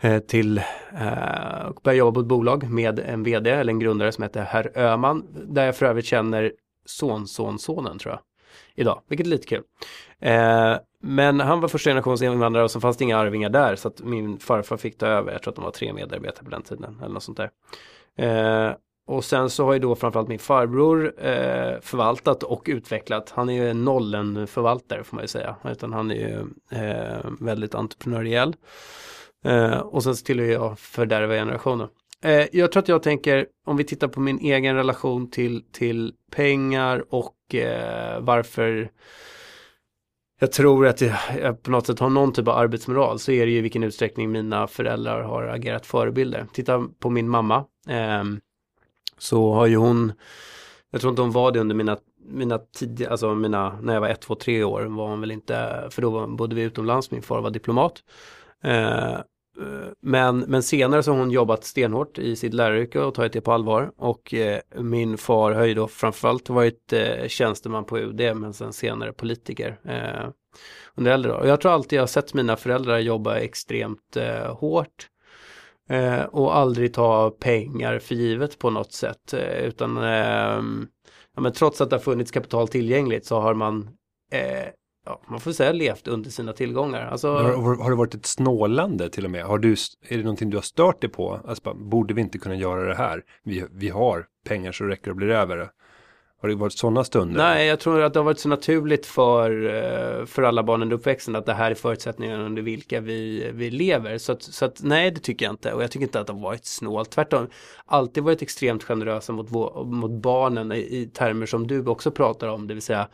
B: Eh, till eh, och började jobba på ett bolag med en vd eller en grundare som heter Herr Öman, där jag för övrigt känner sonsonsonen tror jag idag, vilket är lite kul. Eh, men han var första generationens invandrare och så fanns det inga arvingar där så att min farfar fick ta över, jag tror att de var tre medarbetare på den tiden eller något sånt där. Och sen så har ju då framförallt min farbror eh, förvaltat och utvecklat. Han är ju en nollen förvaltare får man ju säga. Utan han är ju eh, väldigt entreprenöriell. Eh, och sen så tillhör jag fördärva generationen. Eh, jag tror att jag tänker, om vi tittar på min egen relation till, till pengar och eh, varför jag tror att jag, på något sätt har någon typ av arbetsmoral så är det ju i vilken utsträckning mina föräldrar har agerat förebilder. Titta på min mamma. Ehm, så har ju hon, jag tror inte hon var det under mina, mina tidiga, alltså mina, när jag var ett, två, tre år var hon väl inte, för då bodde vi utomlands, min far var diplomat. Eh, Eh, men, men senare så har hon jobbat stenhårt i sitt läraryrke och tagit det på allvar. Och eh, min far har ju då framförallt varit eh, tjänsteman på UD men sen senare politiker. Eh, under äldre. Och jag tror alltid jag har sett mina föräldrar jobba extremt eh, hårt. Eh, och aldrig ta pengar för givet på något sätt. Eh, utan eh, ja, men trots att det har funnits kapital tillgängligt så har man eh, Ja, man får säga levt under sina tillgångar. Alltså,
A: Har, har det varit ett snålande till och med? Har du, är det någonting du har stört dig på? Alltså, bara, borde vi inte kunna göra det här? Vi, vi har pengar så räcker och blir över. Har det varit sådana stunder?
B: Nej, jag tror att det har varit så naturligt för, eh, för alla barn under uppväxten att det här är förutsättningarna under vilka vi, vi lever. Så att, så att nej, det tycker jag inte. Och jag tycker inte att det har varit snålt. Tvärtom, alltid varit extremt generösa mot, mot barnen i, i termer som du också pratar om, det vill säga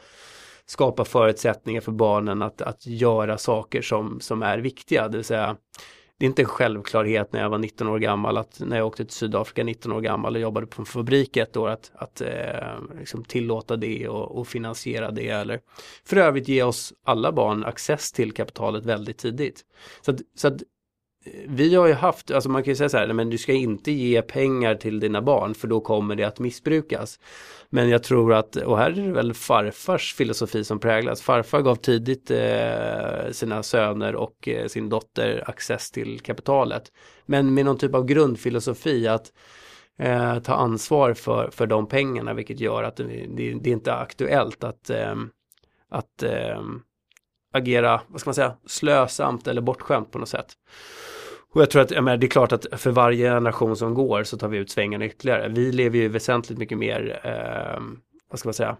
B: skapa förutsättningar för barnen att, att göra saker som, som är viktiga. Det vill säga, det är inte en självklarhet när jag var 19 år gammal att när jag åkte till Sydafrika 19 år gammal och jobbade på en fabrik ett år att, att eh, liksom tillåta det och, och finansiera det eller för övrigt ge oss alla barn access till kapitalet väldigt tidigt. Så att, så att vi har ju haft, alltså man kan ju säga så här, "Nej, men du ska inte ge pengar till dina barn för då kommer det att missbrukas. Men jag tror att, och här är det väl farfars filosofi som präglas. Farfar gav tidigt eh, sina söner och eh, sin dotter access till kapitalet. Men med någon typ av grundfilosofi att eh, ta ansvar för, för de pengarna vilket gör att det, det, det är inte aktuellt att, eh, att eh, agera, vad ska man säga, slösamt eller bortskämt på något sätt. Och jag tror att, jag menar, det är klart att för varje generation som går så tar vi ut svängarna ytterligare. Vi lever ju väsentligt mycket mer, eh, vad ska man säga,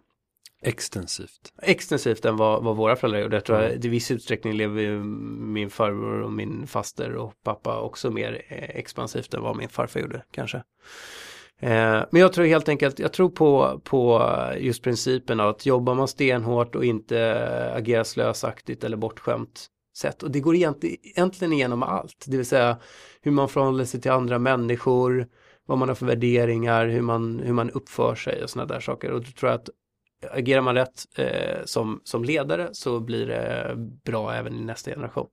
A: Extensivt.
B: extensivt än vad, vad våra föräldrar gjorde. Jag tror att i viss utsträckning lever ju min farbror och min faster och pappa också mer eh, expansivt än vad min farfar gjorde kanske. Eh, men jag tror helt enkelt, jag tror på, på just principen av att jobbar man stenhårt och inte agera slösaktigt eller bortskämt sätt. Och det går egentligen, egentligen igenom allt, det vill säga hur man förhåller sig till andra människor, vad man har för värderingar, hur man, hur man uppför sig och sådana där saker. Och då tror jag att agerar man rätt eh, som, som ledare så blir det bra även i nästa generation.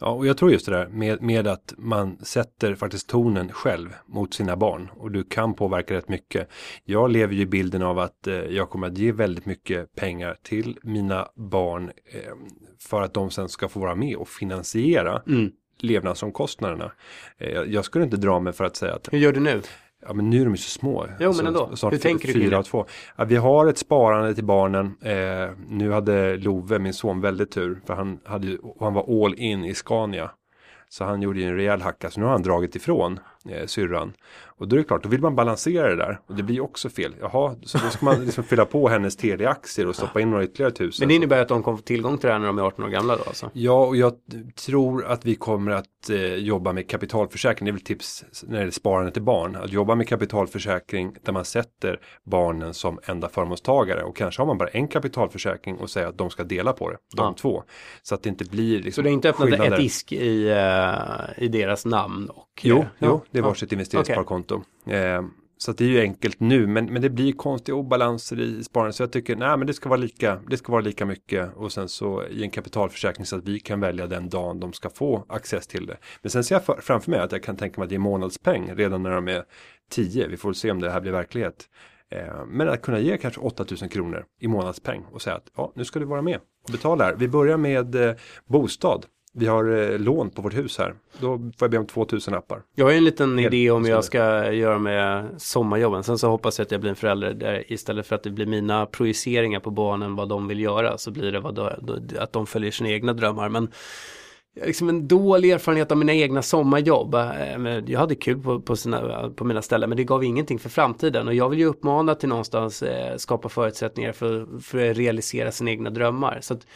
A: Ja, och jag tror just det där med, med att man sätter faktiskt tonen själv mot sina barn och du kan påverka rätt mycket. Jag lever ju i bilden av att eh, jag kommer att ge väldigt mycket pengar till mina barn eh, för att de sen ska få vara med och finansiera
B: Mm.
A: levnadsomkostnaderna. Eh, jag- skulle inte dra mig för att säga att
B: Hur gör du nu?
A: Ja men nu är de ju så små.
B: Jo, men ändå.
A: Snart
B: Hur tänker du
A: fyra och två. Ja, vi har ett sparande till barnen. Eh, nu hade Love, min son, väldigt tur. För han, hade, han var all in i Scania. Så han gjorde ju en rejäl hacka. Så nu har han dragit ifrån eh, syrran. Och då är det klart, då vill man balansera det där. Och det blir också fel. Jaha, så då ska man liksom fylla på hennes Telia-aktier och stoppa in några ytterligare tusen.
B: Men det innebär att de kommer få tillgång till det här när de är 18 år gamla då alltså?
A: Ja, och jag tror att vi kommer att eh, jobba med kapitalförsäkring. Det är väl tips när det är sparande till barn. Att jobba med kapitalförsäkring där man sätter barnen som enda förmånstagare. Och kanske har man bara en kapitalförsäkring och säger att de ska dela på det. De
B: Ja.
A: två. Så att det inte blir liksom
B: Så du har inte öppnat ett ISK i, eh, i deras namn? Och,
A: Jo,
B: eh,
A: jo, det är
B: ja.
A: varsitt investeringssparkonto. Eh, så det är ju enkelt nu, men, men det blir konstiga obalanser i sparandet. Så jag tycker, nej men det ska vara lika, det ska vara lika mycket och sen så i en kapitalförsäkring så att vi kan välja den dagen de ska få access till det. Men sen ser jag för, framför mig att jag kan tänka mig att ge månadspeng redan när de är 10. Vi får se om det här blir verklighet. Eh, men att kunna ge kanske 8000 kronor i månadspeng och säga att ja, nu ska du vara med och betala här. Vi börjar med eh, bostad. Vi har eh, lån på vårt hus här. Då får jag be om 2000 appar.
B: Jag har en liten
A: Helt
B: idé om jag ska göra med sommarjobben. Sen så hoppas jag att jag blir en förälder där istället för att det blir mina projiceringar på barnen vad de vill göra så blir det vad då, att de följer sina egna drömmar. Men liksom en dålig erfarenhet av mina egna sommarjobb. Eh, Jag hade kul på, på, sina, på mina ställen men det gav ingenting för framtiden och jag vill ju uppmana till någonstans eh, skapa förutsättningar för, för att realisera sina egna drömmar. Så att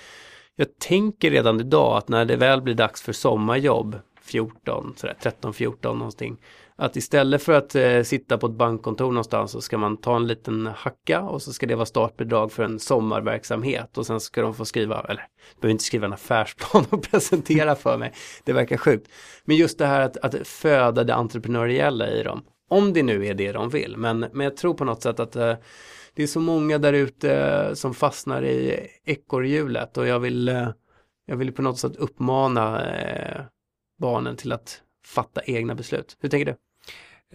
B: jag tänker redan idag att när det väl blir dags för sommarjobb 14, sådär, 13, 14 någonting. Att istället för att eh, sitta på ett bankkontor någonstans så ska man ta en liten hacka och så ska det vara startbidrag för en sommarverksamhet och sen ska de få skriva, eller behöver inte skriva en affärsplan och presentera för mig. Det verkar sjukt. Men just det här att, att föda det entreprenöriella i dem. Om det nu är det de vill. Men, men jag tror på något sätt att eh, det är så många där ute eh, som fastnar i ekorrhjulet och jag vill, eh, jag vill på något sätt uppmana eh, barnen till att fatta egna beslut. Hur tänker du?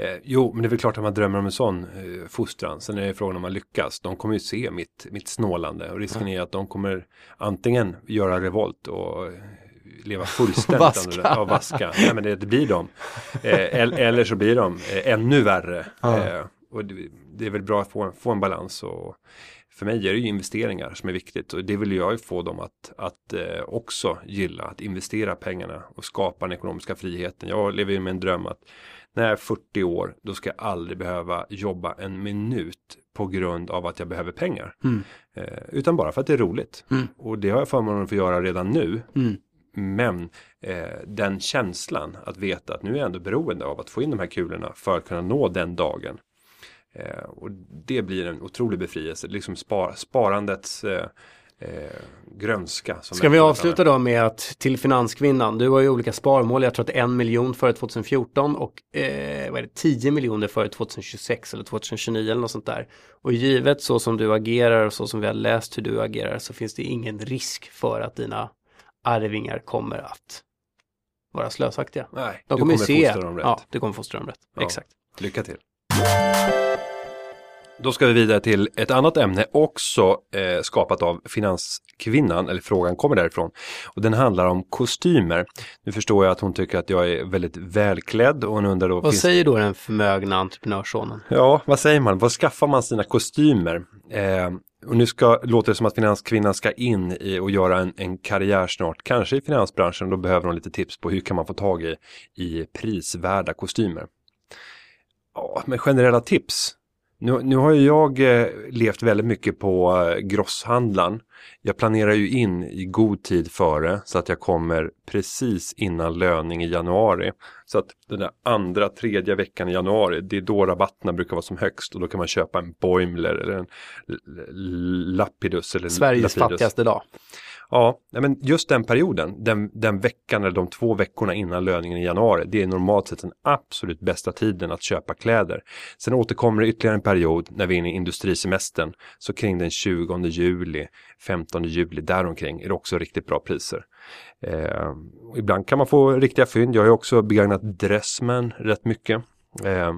A: Eh, jo, men det är väl klart att man drömmer om en sån eh, fostran. Sen är det frågan om man lyckas. De kommer ju se mitt, mitt snålande och risken är att de kommer antingen göra revolt och leva fullständigt
B: Vaska.
A: Ja, vaska. Nej, men det, det blir de. Eh, el- eller så blir de eh, ännu värre. Eh, och det, det är väl bra att få, få en balans och för mig är det ju investeringar som är viktigt och det vill jag ju få dem att, att eh, också gilla, att investera pengarna och skapa den ekonomiska friheten. Jag lever ju med en dröm att när jag är 40 år, då ska jag aldrig behöva jobba en minut på grund av att jag behöver pengar.
B: Mm.
A: Eh, utan bara för att det är roligt.
B: Mm.
A: Och det har jag förmånen att få göra redan nu.
B: Mm.
A: Men eh, den känslan att veta att nu är jag ändå beroende av att få in de här kulorna för att kunna nå den dagen. Eh, och det blir en otrolig befrielse, liksom spar, sparandets eh, eh, grönska. Som
B: Ska vi avsluta då med att till finanskvinnan, du har ju olika sparmål, jag tror att en miljon före 2014 och eh, vad är det, 10 miljoner före 2026 eller 2029 eller något sånt där. Och givet så som du agerar och så som vi har läst hur du agerar så finns det ingen risk för att dina arvingar kommer att vara slösaktiga.
A: Nej,
B: De
A: du
B: kommer, se,
A: fostra dem rätt.
B: ja, du kommer fostra dem rätt.
A: Ja.
B: Exakt.
A: Lycka till. Då ska vi vidare till ett annat ämne också eh, skapat av Finanskvinnan, eller frågan kommer därifrån. Och den handlar om kostymer. Nu förstår jag att hon tycker att jag är väldigt välklädd och hon undrar då...
B: Vad säger då den förmögna entreprenörssonen?
A: Ja, vad säger man? Var skaffar man sina kostymer? Eh, och nu ska, låter det som att Finanskvinnan ska in i och göra en, en karriär snart, kanske i finansbranschen. Då behöver hon lite tips på hur kan man få tag i, i prisvärda kostymer. Ja, men generella tips. Nu, nu har ju jag eh, levt väldigt mycket på eh, grosshandlaren. Jag planerar ju in i god tid före så att jag kommer precis innan löning i januari. Så att den där andra, tredje veckan i januari, det är då rabatterna brukar vara som högst och då kan man köpa en Boimler eller en Lapidus. Eller
B: Sveriges
A: Lapidus.
B: fattigaste dag.
A: Ja, men just den perioden, den, den veckan eller de två veckorna innan löningen i januari, det är normalt sett den absolut bästa tiden att köpa kläder. Sen återkommer det ytterligare en period när vi är inne i industrisemestern, så kring den 20 juli, 15 juli, däromkring är det också riktigt bra priser. Eh, ibland kan man få riktiga fynd, jag har ju också begagnat Dressman rätt mycket. Eh,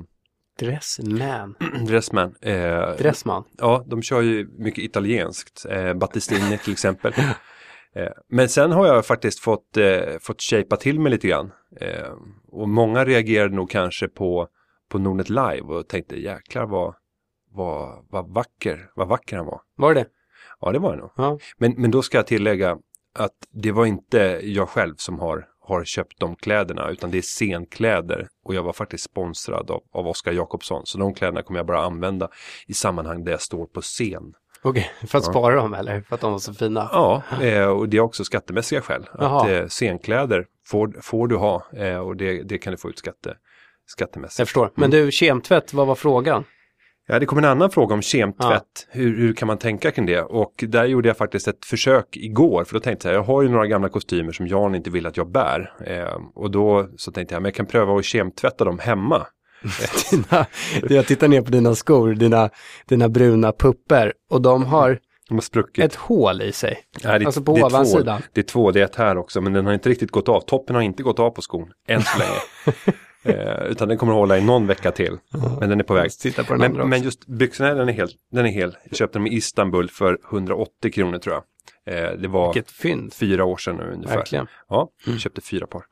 B: Dressman.
A: Dressman. Eh,
B: Dressman.
A: Ja, de kör ju mycket italienskt. Eh, Battistini till exempel. Eh, men sen har jag faktiskt fått, eh, fått shapea till mig lite grann. Eh, och många reagerade nog kanske på, på Nordnet Live och tänkte jäklar vad, vad, vad vacker, vad vacker han var.
B: Var det det?
A: Ja, det var det nog.
B: Ja.
A: Men, men då ska jag tillägga att det var inte jag själv som har, har köpt de kläderna utan det är scenkläder och jag var faktiskt sponsrad av, av Oskar Jakobsson. Så de kläderna kommer jag bara använda i sammanhang där jag står på scen.
B: Okej, för att spara dem eller? För att de var så fina?
A: Ja, eh, och det är också skattemässiga skäl. Att eh, scenkläder får, får du ha eh, och det, det kan du få ut skatte, skattemässigt.
B: Jag förstår. Men du, kemtvätt, vad var frågan?
A: Ja, det kom en annan fråga om kemtvätt. Hur, hur kan man tänka kring det? Och där gjorde jag faktiskt ett försök igår. För då tänkte jag, jag har ju några gamla kostymer som Jan inte vill att jag bär. Eh, och då så tänkte jag, men jag kan pröva att kemtvätta dem hemma.
B: Dina, jag tittar ner på dina skor, dina, dina bruna pupper och de har
A: De har spruckit.
B: ett hål i sig.
A: Nej, det,
B: alltså på
A: det är
B: ovansidan.
A: Två, det är två, det är ett här också. Men den har inte riktigt gått av. Toppen har inte gått av på skon, än så länge. eh, utan den kommer att hålla i någon vecka till. Men den är på väg.
B: Titta på den andra
A: Men, men just byxorna, den är hel. Den är hel. Jag köpte dem i Istanbul för 180 kronor tror jag. Eh, det var fyra år sedan nu ungefär.
B: Verkligen.
A: Ja, jag köpte fyra par.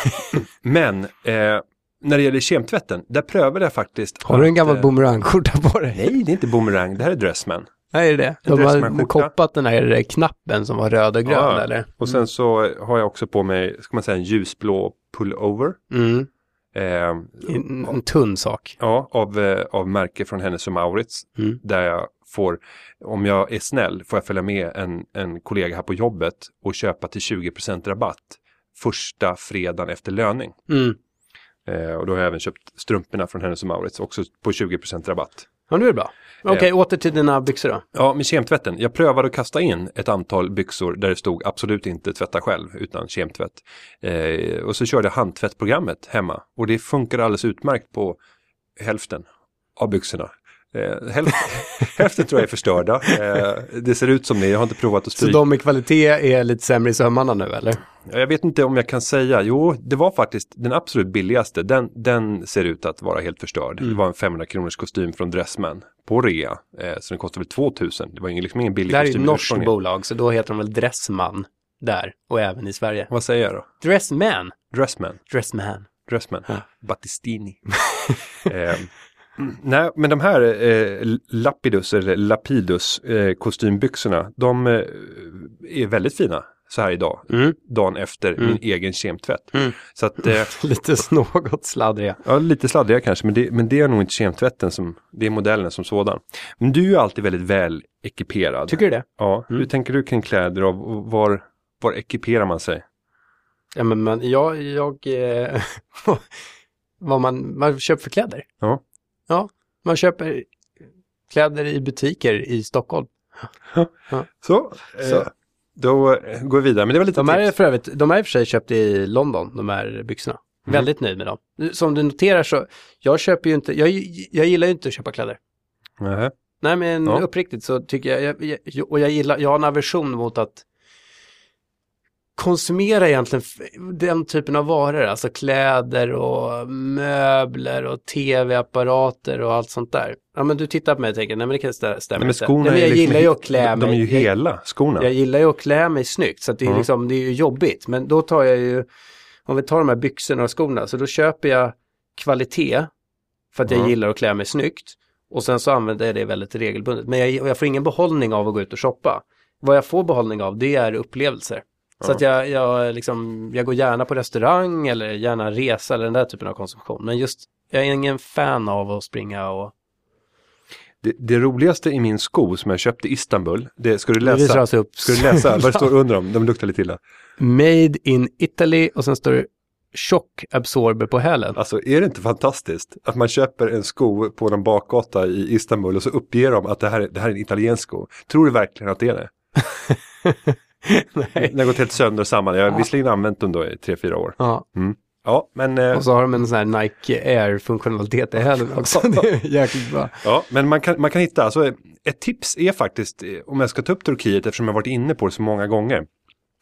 A: Men eh, när det gäller kemtvätten, där prövade jag faktiskt.
B: Har du en gammal
A: eh,
B: boomerangskjorta på dig?
A: Nej, det är inte boomerang, det här är Dressman.
B: Nej, är det De har koppat den här knappen som var röd och grön,
A: Ja,
B: eller?
A: Och sen så har jag också på mig, ska man säga en ljusblå pullover.
B: Mm.
A: Eh,
B: En, en tunn sak.
A: ja, av, eh, av märke från Hennes och Mauritz.
B: Mm.
A: Där jag får, om jag är snäll, får jag följa med en, en kollega här på jobbet och köpa till 20% rabatt första fredagen efter löning.
B: Mm.
A: Eh, och då har jag även köpt strumporna från Hennes och Mauritz också på 20% rabatt.
B: Ja, nu är det bra. Okej, åter till dina byxor då.
A: Ja, med kemtvätten. Jag prövade att kasta in ett antal byxor där det stod absolut inte tvätta själv utan kemtvätt. Eh, och så körde jag handtvättprogrammet hemma och det funkar alldeles utmärkt på hälften av byxorna. Eh, hälften, tror jag är förstörda. Eh, det ser ut som det, jag har inte provat att
B: Så
A: stryka.
B: de med kvalitet är lite sämre i sömmarna nu, eller?
A: Jag vet inte om jag kan säga, jo det var faktiskt den absolut billigaste, den, den ser ut att vara helt förstörd.
B: Mm.
A: Det var en 500 kronors kostym från Dressman på rea, eh, så den kostade väl 2000. Det var ingen, liksom ingen billig
B: Det här är
A: kostym.
B: ett norskt bolag, så då heter de väl Dressman där och även i Sverige.
A: Vad säger jag då?
B: Dressman.
A: Dressman,
B: Dressman.
A: Dressman, Battistini. nej, men de här eh, Lapidus eller Lapidus eh, kostymbyxorna, de eh, är väldigt fina så här idag,
B: Mm.
A: dagen efter min egen kemtvätt.
B: Mm.
A: Så att eh,
B: Lite något sladdriga.
A: Ja, lite sladdriga kanske, men det, men det är nog inte kemtvätten som, det är modellen som sådan. Men du är alltid väldigt väl ekiperad.
B: Tycker du det?
A: Ja, hur tänker du kring kläder och och var, var ekiperar man sig?
B: Ja, men man, jag, jag, eh, vad man, man köper för kläder.
A: Ja.
B: Ja, man köper kläder i butiker i Stockholm.
A: Så,
B: Så.
A: Eh, då eh, går vi vidare. Men det var lite
B: De här är
A: tips.
B: för övrigt, de är i och för sig köpt i London, de här byxorna. Väldigt nöjd med dem. Som du noterar så, jag köper ju inte, jag, jag gillar ju inte att köpa kläder.
A: Nähä.
B: Nej men
A: Ja.
B: uppriktigt så tycker jag, jag, jag, och jag gillar, jag har en aversion mot att konsumera egentligen den typen av varor, alltså kläder och möbler och tv-apparater och allt sånt där. Ja men du tittar på mig och tänker, nej men det kan stä- stämma
A: Nej, men
B: inte. nej, men
A: är
B: jag
A: liksom
B: gillar ju att klä
A: de, de är
B: mig.
A: ju
B: jag,
A: hela skorna.
B: jag gillar ju att klä mig snyggt så det är,
A: Ja.
B: liksom, det är ju jobbigt. Men då tar jag ju, om vi tar de här byxorna och skorna, så då köper jag kvalitet för att jag
A: Ja.
B: gillar att klä mig snyggt. Och sen så använder jag det väldigt regelbundet. Men jag, jag får ingen behållning av att gå ut och shoppa. Vad jag får behållning av det är upplevelser. Så att jag, jag, liksom, jag går gärna på restaurang eller gärna resa eller den där typen av konsumtion. Men just, jag är ingen fan av att springa och...
A: Det, det roligaste i min sko som jag köpte i Istanbul, det ska du läsa.
B: alltså upp.
A: Ska du läsa vad det står under dem? De luktar lite illa.
B: Made in Italy och sen står det Shock Absorber på hälen.
A: Alltså är det inte fantastiskt att man köper en sko på en bakgata i Istanbul och så uppger de att det här, är- det här är en italiensk sko. Tror du verkligen att det är det?
B: Nej.
A: Den har gått helt sönder och samman. Jag har visserligen använt den då i tre, fyra år.
B: Ja,
A: Ja, men, eh,
B: och så har de en sån här Nike Air-funktionalitet i hälen också. Det är jäkligt bra.
A: ja, men man, kan, man kan hitta, alltså ett tips är faktiskt, eh, om jag ska ta upp Turkiet eftersom jag varit inne på det så många gånger.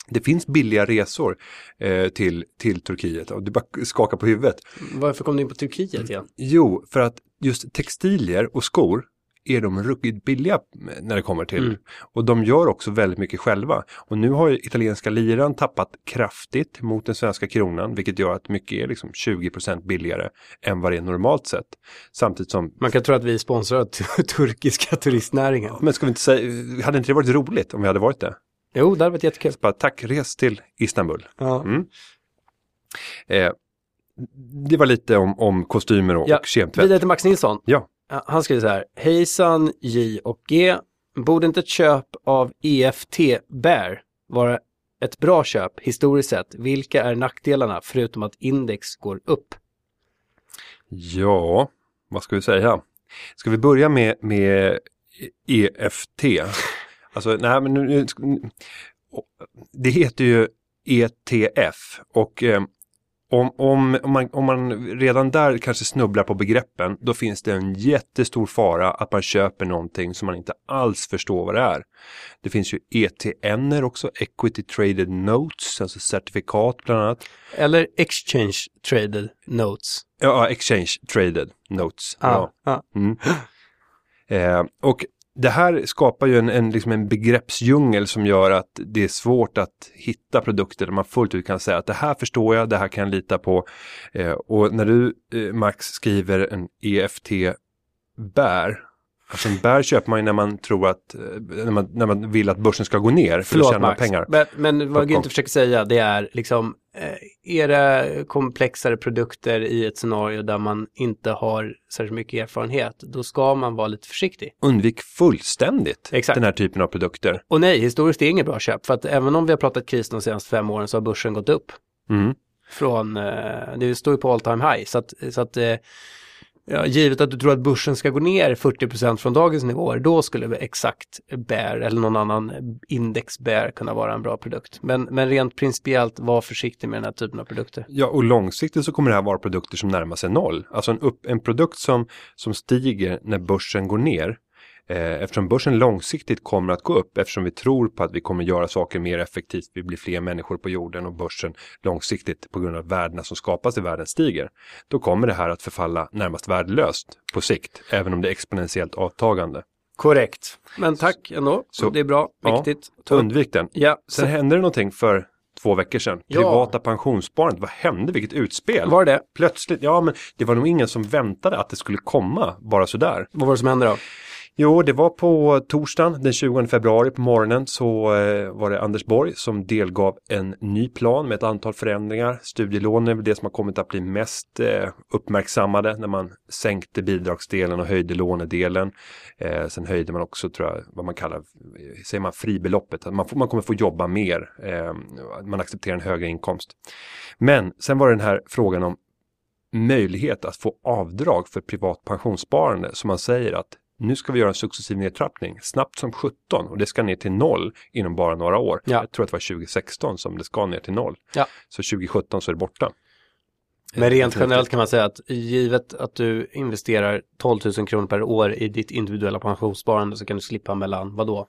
A: Det finns billiga resor eh, till, till Turkiet och du bara skakar på huvudet.
B: Varför kom du in på Turkiet igen?
A: Jo, för att just textilier och skor är de ruggigt billiga när det kommer till.
B: Mm.
A: Och de gör också väldigt mycket själva. Och nu har ju italienska liran tappat kraftigt mot den svenska kronan, vilket gör att mycket är liksom 20% billigare än vad det är normalt sett. Samtidigt som,
B: Man kan tro att vi sponsrar turkiska turistnäringen.
A: men ska vi inte säga, hade inte det varit roligt om vi hade varit det?
B: Jo, det hade varit jättekul.
A: Bara tack, res till Istanbul.
B: Ja.
A: Mm. Eh, det var lite om, om kostymer och,
B: Ja,
A: och kemtvätt.
B: Vidare till Max Nilsson.
A: Ja.
B: Han skriver så här. Hejsan J och G. Borde inte ett köp av EFT Bear vara ett bra köp historiskt sett? Vilka är nackdelarna förutom att index går upp?
A: Ja, vad ska vi säga? Ska vi börja med, med EFT? Alltså, nej men nu, nu, det heter ju ETF och eh, om, om, om, man, om man redan där kanske snubblar på begreppen, då finns det en jättestor fara att man köper någonting som man inte alls förstår vad det är. Det finns ju ETN också, Equity Traded Notes, alltså certifikat bland annat.
B: Eller Exchange Traded Notes.
A: Ja, Exchange Traded Notes. Ja.
B: ja.
A: Mm. Eh, och det här skapar ju en, en, liksom en begreppsdjungel som gör att det är svårt att hitta produkter där man fullt ut kan säga att det här förstår jag, det här kan jag lita på. Eh, och när du, eh, Max, skriver en EFT-bär, alltså en bär köper man ju när man tror att, eh, när man, när man vill att börsen ska gå ner, för
B: Förlåt
A: tjänar man
B: Max.
A: pengar.
B: Men, men vad. Günther försöker säga det är liksom eh, era komplexare produkter i ett scenario där man inte har särskilt mycket erfarenhet, då ska man vara lite försiktig.
A: Undvik fullständigt
B: Exakt.
A: den här typen av produkter.
B: Och nej, historiskt är det inget bra köp, för att även om vi har pratat kris de senaste fem åren så har börsen gått upp.
A: Mm.
B: Från, eh, det står ju på all time high, så att, så att eh, ja, givet att du tror att börsen ska gå ner 40% från dagens nivåer, då skulle exakt Bear eller någon annan index Bear kunna vara en bra produkt. Men, men rent principiellt, var försiktig med den här typen av produkter.
A: Ja, och långsiktigt så kommer det här vara produkter som närmar sig noll. Alltså en, upp, en produkt som, som stiger när börsen går ner. Eh, eftersom börsen långsiktigt kommer att gå upp eftersom vi tror på att vi kommer göra saker mer effektivt. Vi blir fler människor på jorden och börsen långsiktigt på grund av värdena som skapas i världen stiger. Då kommer det här att förfalla närmast värdelöst på sikt, även om det är exponentiellt avtagande.
B: Korrekt. Men tack ändå,
A: Så-
B: det är bra,
A: Ja,
B: viktigt.
A: Undvik den.
B: Ja,
A: Sen hände det någonting för två veckor sedan.
B: Ja.
A: Privata pensionssparandet, vad hände? Vilket utspel!
B: var det.
A: Plötsligt, ja men det var nog ingen som väntade att det skulle komma bara sådär.
B: Vad var det som hände då?
A: Jo, det var på torsdagen den 20 februari på morgonen så eh, var det Anders Borg som delgav en ny plan med ett antal förändringar. Studielån är väl det som har kommit att bli mest eh, uppmärksammade när man sänkte bidragsdelen och höjde lånedelen. Eh, sen höjde man också, tror jag, vad man kallar, säger man fribeloppet, att man, får, man kommer få jobba mer, man accepterar en högre inkomst. Men sen var det den här frågan om möjlighet att få avdrag för privat pensionssparande som man säger att nu ska vi göra en successiv nedtrappning, snabbt som 17 och det ska ner till noll inom bara några år.
B: Ja.
A: Jag tror att det var 2016 som det ska ner till noll.
B: Ja.
A: Så 2017 så är det borta.
B: Men rent generellt kan man säga att givet att du investerar 12 000 kronor per år i ditt individuella pensionssparande så kan du slippa mellan, vadå?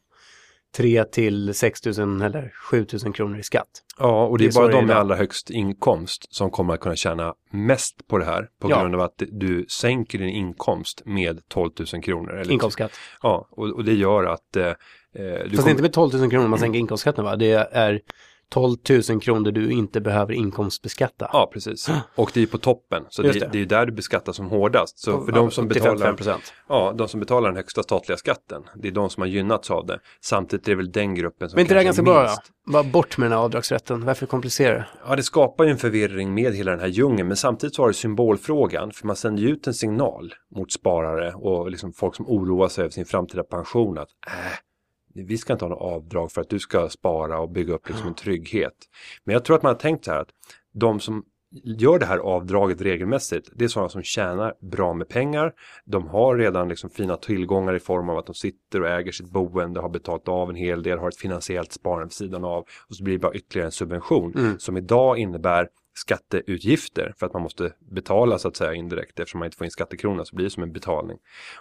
B: 3 till 6 000 eller 7 000 kronor i skatt.
A: Ja, och det
B: Det
A: är
B: är
A: bara
B: det är
A: de med allra högst inkomst som kommer att kunna tjäna mest på det här på
B: Ja.
A: grund av att du sänker din inkomst med 12 000 kronor. Eller,
B: Inkomstskatt.
A: Ja, och, och det gör att eh, eh, du
B: Fast
A: kommer-
B: inte med 12 000 kronor man sänker inkomstskatten va? Det är 12 000 kronor du inte behöver inkomstbeskatta.
A: Ja, precis. Och det är på toppen. Så det,
B: det.
A: det är där du beskattas som hårdast. Så för
B: Ja,
A: de som betalar
B: 55%.
A: Ja, de som betalar den högsta statliga skatten. Det är de som har gynnats av det. Samtidigt är det väl den gruppen som
B: Men inte det
A: kanske
B: ganska
A: är
B: bra då? Bara bort med den här avdragsrätten. Varför komplicera det?
A: Ja, det skapar ju en förvirring med hela den här djungeln. Men samtidigt så har det symbolfrågan. För man sänder ju ut en signal mot sparare och liksom folk som oroar sig över sin framtida pension. Att äh, vi ska inte ha något avdrag för att du ska spara och bygga upp liksom en trygghet. Men jag tror att man har tänkt så här att de som gör det här avdraget regelmässigt, det är sådana som tjänar bra med pengar. De har redan liksom fina tillgångar i form av att de sitter och äger sitt boende, har betalt av en hel del, har ett finansiellt sparande vid sidan av. Och så blir det bara ytterligare en subvention som idag innebär skatteutgifter för att man måste betala så att säga indirekt eftersom man inte får in skattekrona så blir det som en betalning.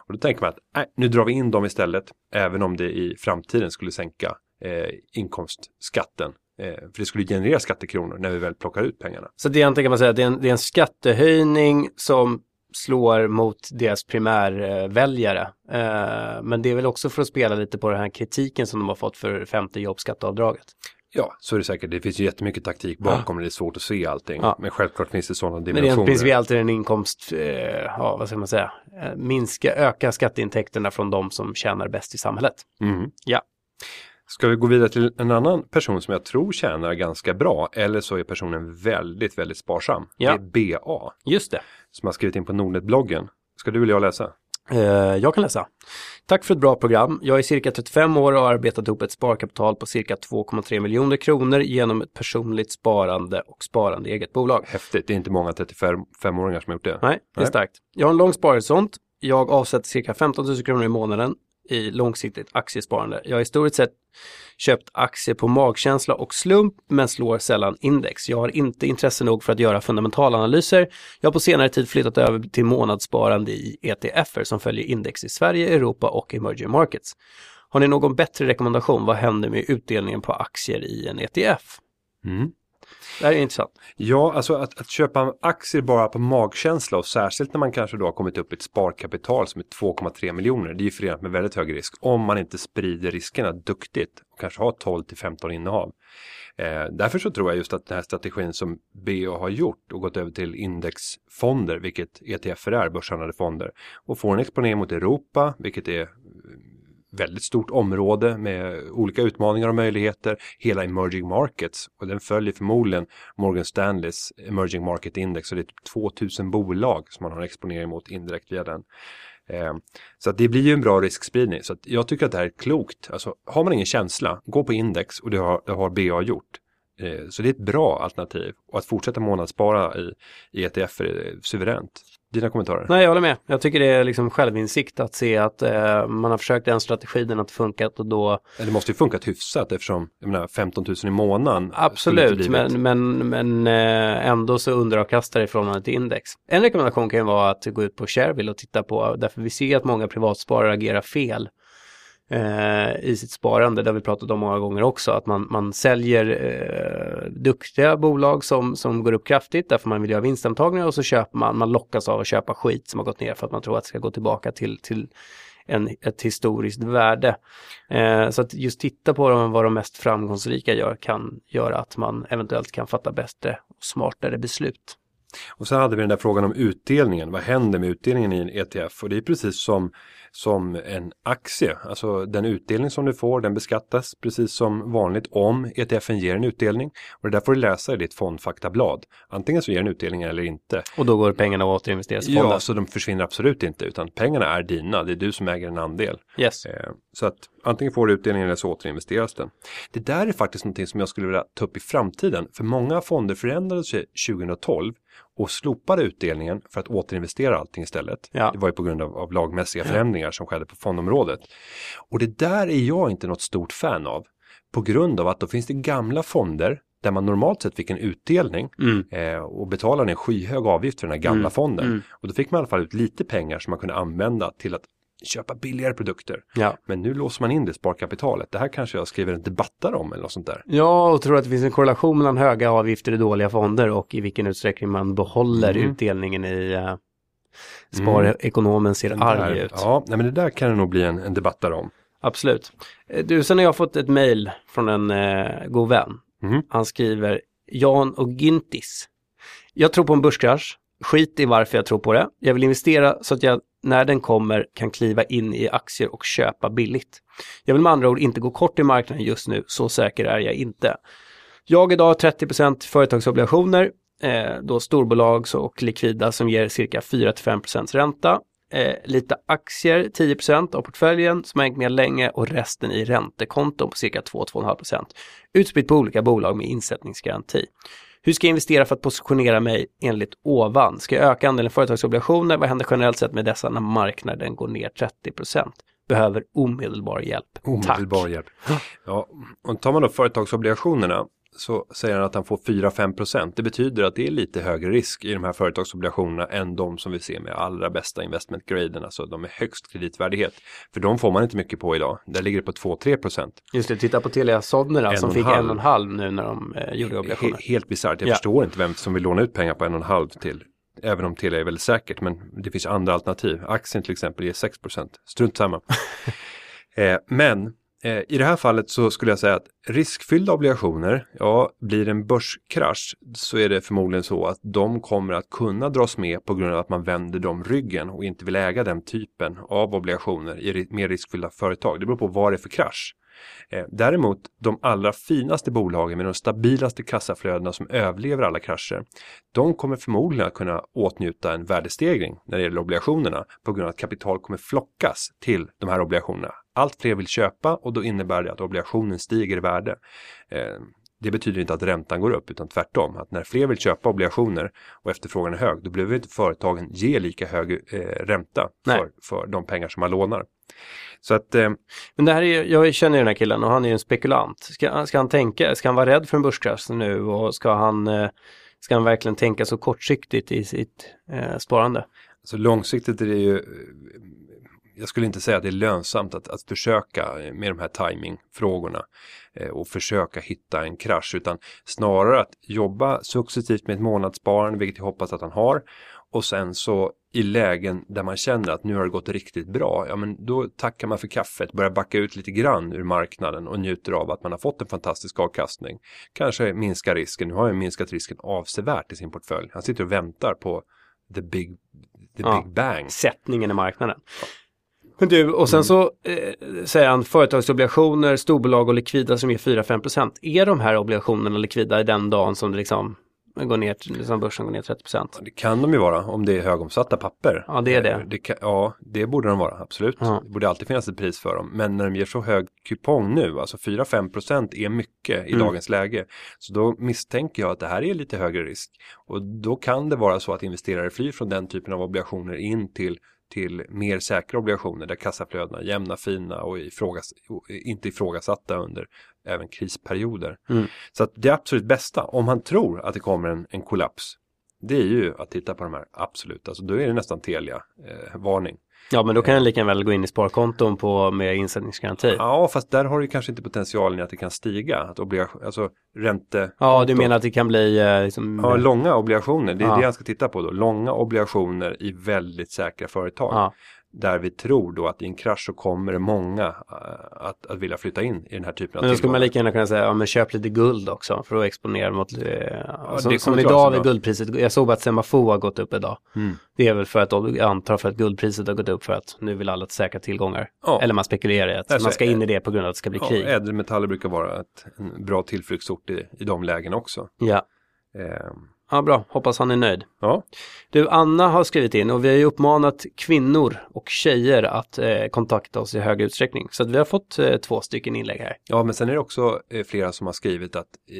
A: Och då tänker man att nej, nu drar vi in dem istället även om det i framtiden skulle sänka eh, inkomstskatten. Eh, för det skulle generera skattekronor när vi väl plockar ut pengarna.
B: Så det egentligen kan man säga att det är en, det är en skattehöjning som slår mot deras primärväljare. Eh, men det är väl också för att spela lite på den här kritiken som de har fått för femte jobbskatteavdraget.
A: Ja, så är det säkert. Det finns ju jättemycket taktik bakom och det är svårt att se allting.
B: Ja.
A: Men självklart finns det sådana
B: Men
A: dimensioner.
B: rent principiellt är det en inkomst, eh, ja vad ska man säga, eh, minska, öka skatteintäkterna från de som tjänar bäst i samhället.
A: Mm.
B: Ja.
A: Ska vi gå vidare till en annan person som jag tror tjänar ganska bra eller så är personen väldigt, väldigt sparsam.
B: Ja.
A: Det är BA
B: Just det.
A: som har skrivit in på Nordnet-bloggen. Ska du eller jag läsa?
B: Eh, jag kan läsa. Tack för ett bra program. Jag är cirka 35 år och har arbetat ihop ett sparkapital på cirka 2,3 miljoner kronor genom ett personligt sparande och sparande i eget bolag.
A: Häftigt, det är inte många 35-åringar som har gjort det.
B: Nej, det är
A: Nej.
B: starkt. Jag har en lång sparhorisont. Jag avsätter cirka 15 000 kronor i månaden i långsiktigt aktiesparande. Jag har historiskt sett köpt aktier på magkänsla och slump men slår sällan index. Jag har inte intresse nog för att göra fundamentalanalyser. Jag har på senare tid flyttat över till månadssparande i ETFer som följer index i Sverige, Europa och emerging markets. Har ni någon bättre rekommendation? Vad händer med utdelningen på aktier i en ETF?
A: Mm.
B: Det här är intressant.
A: Ja, alltså att, att köpa aktier bara på magkänsla och särskilt när man kanske då har kommit upp i ett sparkapital som är 2,3 miljoner. Det är ju förenat med väldigt hög risk om man inte sprider riskerna duktigt och kanske har 12 till 15 innehav. Eh, därför så tror jag just att den här strategin som BA har gjort och gått över till indexfonder, vilket ETFer är, börshandlade fonder, och får en exponering mot Europa, vilket är väldigt stort område med olika utmaningar och möjligheter. Hela emerging markets och den följer förmodligen Morgan Stanleys emerging market index och det är typ 2000 bolag som man har exponering mot indirekt via den. Eh, så att det blir ju en bra riskspridning. Så att jag tycker att det här är klokt. Alltså, har man ingen känsla, gå på index och det har, det har BA gjort. Eh, så det är ett bra alternativ. Och att fortsätta månadsspara i, i ETF är suveränt. Dina kommentarer?
B: Nej, jag håller med. Jag tycker det är liksom självinsikt att se att eh, man har försökt en strategi, den har inte funkat och då
A: Det måste ju funkat hyfsat eftersom jag menar, 15 000 i månaden.
B: absolut, men, men, men eh, ändå så underavkastar det i förhållande till index. En rekommendation kan ju vara att gå ut på Shareville och titta på, därför vi ser att många privatsparare agerar fel eh, i sitt sparande. Det har vi pratat om många gånger också, att man, man säljer eh, duktiga bolag som, som går upp kraftigt därför man vill göra vinstantagningar och så köper man, man lockas av att köpa skit som har gått ner för att man tror att det ska gå tillbaka till, till en, ett historiskt värde. Eh, så att just titta på dem, vad de mest framgångsrika gör kan göra att man eventuellt kan fatta bättre och smartare beslut.
A: Och sen hade vi den där frågan om utdelningen. Vad händer med utdelningen i en ETF? Och det är precis som, som en aktie. Alltså den utdelning som du får, den beskattas precis som vanligt om ETFen ger en utdelning. Och det där får du läsa i ditt fondfaktablad. Antingen så ger den utdelning eller inte.
B: Och då går pengarna att återinvesteras i fonden.
A: Ja, så de försvinner absolut inte. Utan pengarna är dina. Det är du som äger en andel.
B: Yes.
A: Eh, Så att antingen får du utdelning eller så återinvesteras den. Det där är faktiskt någonting som jag skulle vilja ta upp i framtiden. För många fonder förändrade sig 2012 och slopade utdelningen för att återinvestera allting istället.
B: Ja.
A: Det var ju på grund av, av lagmässiga förändringar som skedde på fondområdet. Och det där är jag inte något stort fan av. På grund av att då finns det gamla fonder där man normalt sett fick en utdelning
B: Mm.
A: eh, och betalade en skyhög avgift för den här gamla fonden. Och då fick man i alla fall ut lite pengar som man kunde använda till att köpa billigare produkter.
B: Ja.
A: Men nu låser man in det sparkapitalet. Det här kanske jag skriver en debattare om eller något sånt där.
B: Ja, och tror att det finns en korrelation mellan höga avgifter i dåliga fonder och i vilken utsträckning man behåller
A: Mm.
B: utdelningen i uh, sparekonomen ser
A: Den
B: arg ut.
A: Ja, nej, men det där kan det nog bli en, en debattare om.
B: Absolut. Eh, Du, sen har jag fått ett mejl från en eh, god vän.
A: Mhm.
B: Han skriver Jan och Gintis. Jag tror på en börskrasch. Skit i varför jag tror på det. Jag vill investera så att jag när den kommer kan kliva in i aktier och köpa billigt. Jag vill med andra ord inte gå kort i marknaden just nu, så säker är jag inte. Jag idag har 30% företagsobligationer, eh, då storbolags och likvida som ger cirka 4-5% ränta. Eh, lite aktier, 10% av portföljen som har hängt med länge och resten i räntekonton på cirka 2-2,5%. Utspritt på olika bolag med insättningsgaranti. Hur ska jag investera för att positionera mig enligt ovan? Ska jag öka andelen företagsobligationer? Vad händer generellt sett med dessa när marknaden går ner 30%? Behöver omedelbar hjälp.
A: Omedelbar
B: Tack.
A: hjälp. Ja, och tar man då företagsobligationerna så säger han att han får 4-5% Det betyder att det är lite högre risk i de här företagsobligationerna än de som vi ser med allra bästa investmentgraden, alltså de med högst kreditvärdighet. För de får man inte mycket på idag. Där ligger det på 2-3%
B: Just det, titta på Telia Sonera som fick
A: en halv.
B: en och en halv nu när de eh, gjorde obligationer.
A: He- helt bisarrt. Jag
B: Ja.
A: förstår inte vem som vill låna ut pengar på en och en halv till Även om Telia är väldigt säkert, men det finns andra alternativ. Aktien till exempel ger 6% Strunt samma. eh, men Eh, i det här fallet så skulle jag säga att riskfyllda obligationer, ja, blir det en börskrasch så är det förmodligen så att de kommer att kunna dras med på grund av att man vänder dem ryggen och inte vill äga den typen av obligationer i mer riskfyllda företag. Det beror på vad det är för krasch. Eh, Däremot de allra finaste bolagen med de stabilaste kassaflödena som överlever alla krascher, de kommer förmodligen att kunna åtnjuta en värdestegring när det gäller obligationerna på grund av att kapital kommer flockas till de här obligationerna. Allt fler vill köpa och då innebär det att obligationen stiger i värde. Eh, Det betyder inte att räntan går upp utan tvärtom. Att när fler vill köpa obligationer och efterfrågan är hög då behöver inte företagen ge lika hög eh, ränta
B: Nej.
A: för, för de pengar som man lånar. Så att eh,
B: Men det här är, jag känner ju den här killen och han är ju en spekulant. Ska, ska han tänka, ska han vara rädd för en börskrasch nu och ska han, eh, ska han verkligen tänka så kortsiktigt i sitt eh, sparande?
A: Alltså långsiktigt är det ju, jag skulle inte säga att det är lönsamt att, att försöka med de här timingfrågorna eh, och försöka hitta en krasch utan snarare att jobba successivt med ett månadssparande, vilket jag hoppas att han har. Och sen så i lägen där man känner att nu har det gått riktigt bra, ja men då tackar man för kaffet, börjar backa ut lite grann ur marknaden och njuter av att man har fått en fantastisk avkastning. Kanske minska risken, nu har han minskat risken avsevärt i sin portfölj. Han sitter och väntar på the big, the
B: Ja.
A: big bang.
B: Sättningen i marknaden. Men du, och sen så eh, säger han företagsobligationer, storbolag och likvida som ger 4-5%. Är de här obligationerna likvida i den dagen som det liksom går ner, som börsen går ner 30%?
A: Det kan de ju vara om det är högomsatta papper.
B: Ja, det är det.
A: Det kan, ja, det borde de vara, absolut.
B: Ja.
A: Det borde alltid finnas ett pris för dem. Men när de ger så hög kupong nu, alltså 4-5% är mycket i
B: Mm.
A: dagens läge. Så då misstänker jag att det här är lite högre risk. Och då kan det vara så att investerare flyr från den typen av obligationer in till till mer säkra obligationer där kassaflödena är jämna, fina och ifrågas, inte ifrågasatta under även krisperioder.
B: Mm.
A: Så att det absolut bästa, om han tror att det kommer en, en kollaps, det är ju att titta på de här absolut, alltså då är det nästan Telia-varning.
B: Ja, men då kan jag lika väl gå in i sparkonton på, med insättningsgaranti. Ja,
A: ja, fast där har du kanske inte potentialen i att det kan stiga, att alltså ränte...
B: du menar att det kan bli eh, liksom,
A: Ja, långa obligationer, det är
B: Ja.
A: det jag ska titta på då. Långa obligationer i väldigt säkra företag.
B: ja.
A: Där vi tror då att i en krasch så kommer det många äh, att, att vilja flytta in i den här typen av
B: Men då skulle man lika gärna kunna säga, ja men köp lite guld också för att exponera mot, eh, som,
A: det
B: som
A: kommer
B: idag vid guldpriset, jag såg att Semafo har gått upp idag.
A: Mm.
B: Det är väl för att, jag antar för att guldpriset har gått upp för att nu vill alla säkra tillgångar.
A: Ja.
B: Eller man spekulerar i att
A: Alltså,
B: man ska in i det på grund av att det ska bli
A: Ja,
B: krig.
A: ädelmetaller brukar vara ett, en bra tillflyktsort i, i de lägen också.
B: Ja.
A: Eh,
B: ja, bra. Hoppas han är nöjd.
A: ja,
B: Du, Anna har skrivit in och vi har ju uppmanat kvinnor och tjejer att eh, kontakta oss i hög utsträckning. Så att vi har fått eh, två stycken inlägg här.
A: ja, men sen är det också eh, flera som har skrivit att eh,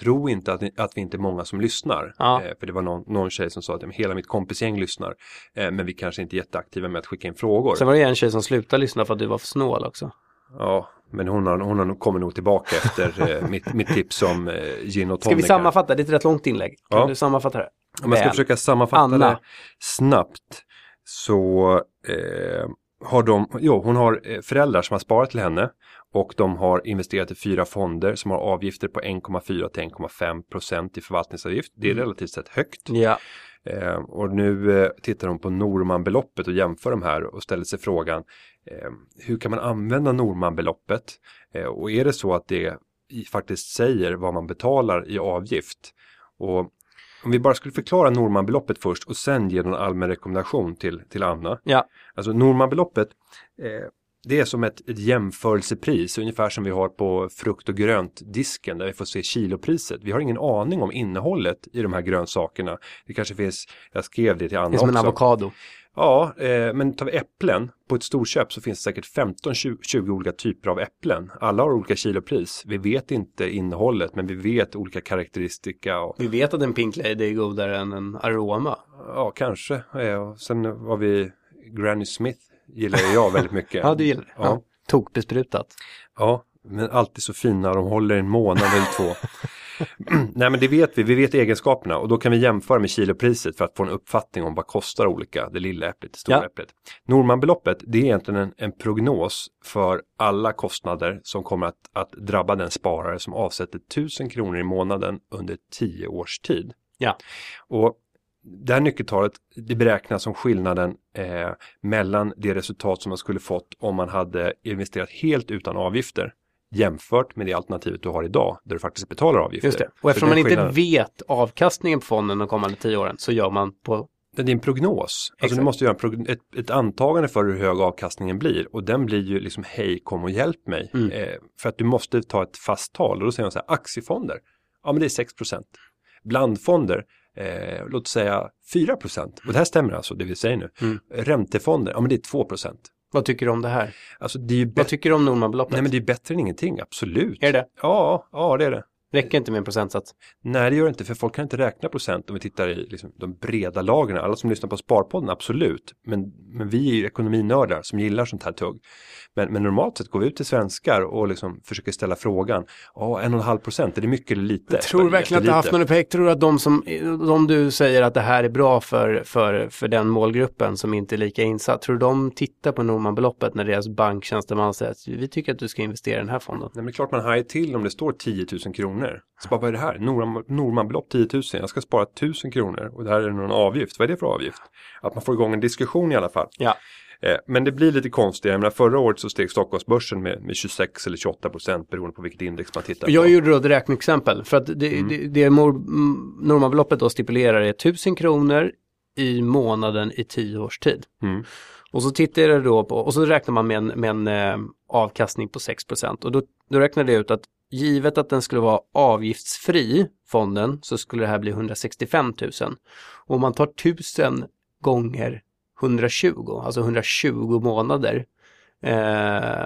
A: tro inte att, att vi inte är många som lyssnar.
B: Ja.
A: Eh, för det var någon, någon tjej som sa att ja, hela mitt kompisgäng lyssnar. Eh, men vi kanske inte är jätteaktiva med att skicka in frågor.
B: Sen var det en tjej som slutade lyssna för att du var för snål också.
A: Ja, men hon, har, hon har, kommer nog tillbaka efter eh, mitt, mitt tips om eh, gin och tonic.
B: Ska vi sammanfatta? Det är ett rätt långt inlägg. Kan
A: Ja.
B: du sammanfatta det?
A: Om jag ska försöka sammanfatta
B: Anna.
A: det snabbt så eh, har de, jo, hon har eh, föräldrar som har sparat till henne och de har investerat i fyra fonder som har avgifter på 1,4 till 1,5 procent i förvaltningsavgift. Det är relativt sett högt.
B: Ja.
A: Eh, och nu eh, tittar de på Normanbeloppet och jämför de här och ställer sig frågan eh, hur kan man använda Normanbeloppet? Eh, och är det så att det faktiskt säger vad man betalar i avgift? Och om vi bara skulle förklara Normanbeloppet först och sen ge någon allmän rekommendation till, till Anna.
B: Ja.
A: Alltså Normanbeloppet eh, det är som ett, ett jämförelsepris, ungefär som vi har på frukt och grönt disken där vi får se kilopriset. Vi har ingen aning om innehållet i de här grönsakerna. Det kanske finns, jag skrev det till Anna
B: Det är som en
A: också.
B: avokado.
A: Ja, eh, men tar vi äpplen på ett storköp så finns det säkert 15-20 olika typer av äpplen. Alla har olika kilopris. Vi vet inte innehållet men vi vet olika karaktäristika. Och,
B: Vi vet att en Pink Lady är godare än en Aroma.
A: ja, kanske. Eh, och sen har vi Granny Smith gillar jag väldigt mycket.
B: Ja, du gillar det.
A: Ja.
B: Ja. Tokbesprutat.
A: Ja, men alltid så fina. De håller en månad eller två. Nej men det vet vi, vi vet egenskaperna och då kan vi jämföra med kilopriset för att få en uppfattning om vad kostar olika, det lilla äpplet, det stora
B: Ja.
A: äpplet. Normanbeloppet, det är egentligen en, en prognos för alla kostnader som kommer att, att drabba den sparare som avsätter 1000 kronor i månaden under 10 års tid.
B: Ja.
A: Och det här nyckeltalet det beräknas som skillnaden eh, mellan det resultat som man skulle fått om man hade investerat helt utan avgifter jämfört med det alternativet du har idag där du faktiskt betalar avgifter.
B: Just det. Och eftersom man
A: den
B: inte
A: skillnaden-
B: vet avkastningen på fonden de kommande tio åren så gör man på
A: Det är en prognos. Alltså du måste göra en prog- ett, ett antagande för hur hög avkastningen blir och den blir ju liksom hej kom och hjälp mig.
B: Mm.
A: Eh, för att du måste ta ett fast tal och då säger man så här aktiefonder. Ja men det är 6% Blandfonder, eh, låt säga 4 Och det här stämmer alltså det vi säger nu.
B: Mm.
A: Räntefonder, ja men det är 2%
B: Vad tycker du om det här?
A: Alltså det är
B: Vad tycker du om Normanbeloppet?
A: Nej men det är bättre än ingenting, absolut.
B: Är det?
A: Ja, ja det är det.
B: Räcker inte med en procentsats?
A: Nej, det gör det inte, för folk kan inte räkna procent om vi tittar i liksom, de breda lagren. Alla som lyssnar på Sparpodden, absolut. Men, men vi är ju ekonominördar som gillar sånt här tugg. Men, men normalt sett går vi ut till svenskar och liksom försöker ställa frågan. Ja, en och en halv procent, är det mycket eller lite?
B: Jag tror verkligen att det har haft någon effekt. Tror du att de som, de du säger att det här är bra för, för, för den målgruppen som inte är lika insatt, tror du de tittar på Normanbeloppet när deras banktjänsteman säger att vi tycker att du ska investera i den här fonden?
A: Nej, men klart man hajar till om det står 10 000 kronor. Så bara, vad är det här? Norman, Normanbelopp 10 000, jag ska spara 1000 kronor och det här är någon avgift. Vad är det för avgift? Att man får igång en diskussion i alla fall.
B: Ja.
A: Eh, Men det blir lite konstigt. Jag menar, förra året så steg Stockholmsbörsen med, med 26 eller 28 procent beroende på vilket index man tittar på.
B: Jag gjorde då ett räkneexempel för att det,
A: Mm.
B: det, det Normanbeloppet då stipulerar är 1000 kronor i månaden i 10 års tid.
A: Mm.
B: Och så tittar jag då på, och så räknar man med en, med en eh, avkastning på 6 och då, då räknade jag ut att givet att den skulle vara avgiftsfri, fonden, så skulle det här bli 165 000. Och om man tar 1000 gånger 120, alltså 120 månader, eh,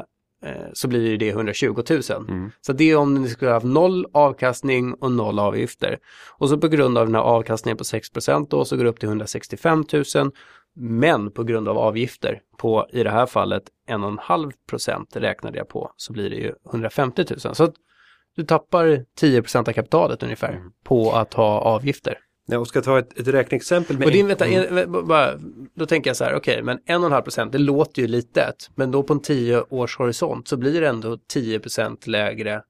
B: eh, så blir det 120 000.
A: Mm.
B: Så det är om ni skulle ha haft noll avkastning och noll avgifter. Och så på grund av den här avkastningen på 6 då så går det upp till 165 000. Men på grund av avgifter på i det här fallet 1,5 procent räknade jag på så blir det ju 150 000. Så du tappar 10 procent av kapitalet ungefär
A: Mm.
B: på att ha avgifter.
A: Nej, och ska ta ett, ett räkneexempel med
B: Och din, vänta,
A: Mm.
B: en, bara, då tänker jag så här, okej, men 1,5 procent, det låter ju litet, men då på en 10 års horisont så blir det ändå 10 procent lägre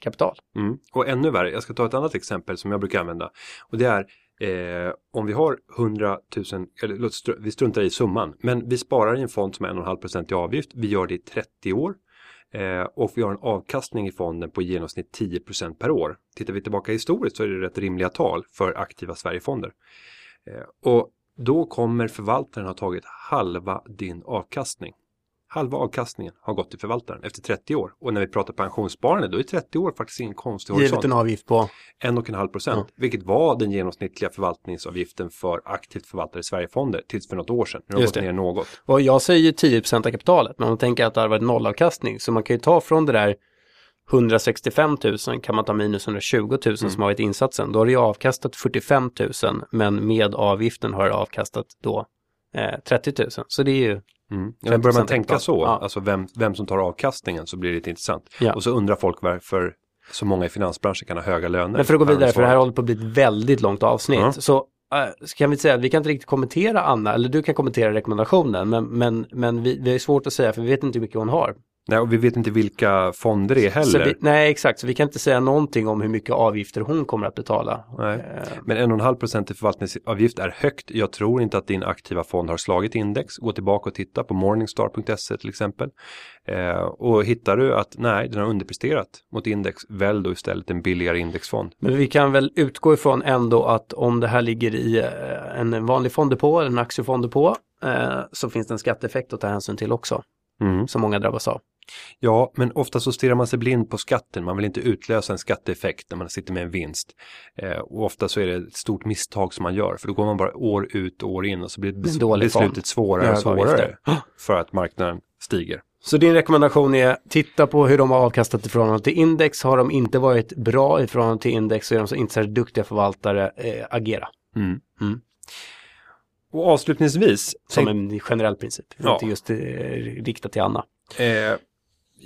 B: kapital.
A: Mm. Och ännu värre, jag ska ta ett annat exempel som jag brukar använda. Och det är eh, om vi har 100 000, eller vi struntar i summan, men vi sparar i en fond som är 1,5% i avgift. Vi gör det i 30 år. Eh, och vi har en avkastning i fonden på i genomsnitt 10% per år. Tittar vi tillbaka historiskt så är det rätt rimliga tal för aktiva Sverigefonder. Eh, och då kommer förvaltaren ha tagit halva din avkastning. Halva avkastningen har gått till förvaltaren efter 30 år. Och när vi pratar pensionssparande då är 30 år faktiskt ingen konstig
B: Givet
A: horisont.
B: en avgift på,
A: En och en halv procent, vilket var den genomsnittliga förvaltningsavgiften för aktivt förvaltade Sverigefonder tills för något år sedan. Nu har
B: Just
A: gått
B: det.
A: ner något.
B: och jag säger ju 10 procent av kapitalet, men om man tänker att det har varit nollavkastning, så man kan ju ta från det där 165 000 kan man ta minus 120 000 som har varit insatsen. Då har det ju avkastat 45 000 men med avgiften har det avkastat då eh, 30 000. Så det är ju,
A: Mm. Men börjar man
B: 5%
A: tänka så,
B: Ja.
A: alltså vem, vem som tar avkastningen så blir det lite intressant.
B: Ja.
A: Och så undrar folk varför så många i finansbranschen kan ha höga löner.
B: men för att gå vidare, för det här håller på att bli ett väldigt långt avsnitt.
A: Ja.
B: Så äh, kan vi säga att vi kan inte riktigt kommentera Anna, eller du kan kommentera rekommendationen, men, men, men vi, det är svårt att säga för vi vet inte hur mycket hon har.
A: Nej, och vi vet inte vilka fonder det är heller.
B: vi, nej, exakt, så vi kan inte säga någonting om hur mycket avgifter hon kommer att betala.
A: Nej.
B: Eh,
A: Men 1,5 procent i förvaltningsavgift är högt. Jag tror inte att din aktiva fond har slagit index. Gå tillbaka och titta på morningstar.se till exempel. Eh, och hittar du att nej, den har underpresterat mot index, välj då istället en billigare indexfond.
B: Men vi kan väl utgå ifrån ändå att om det här ligger i eh, en vanlig fonddepå eller en aktiefondepå eh, så finns det en skatteeffekt att ta hänsyn till också,
A: Mm.
B: som många drabbas av.
A: Ja, men ofta så stirrar man sig blind på skatten. Man vill inte utlösa en skatteeffekt när man sitter med en vinst. Eh, och ofta så är det ett stort misstag som man gör. För då går man bara år ut och år in och så blir bes- beslutet svårare och svårare. För att marknaden stiger.
B: Så din rekommendation är titta på hur de har avkastat i förhållande till index. Har de inte varit bra i förhållande till index så är de så inte så duktiga förvaltare. Eh, agera
A: Mm.
B: Mm.
A: Och avslutningsvis.
B: som en generell princip.
A: Ja.
B: Inte just eh, riktat till Anna.
A: Eh,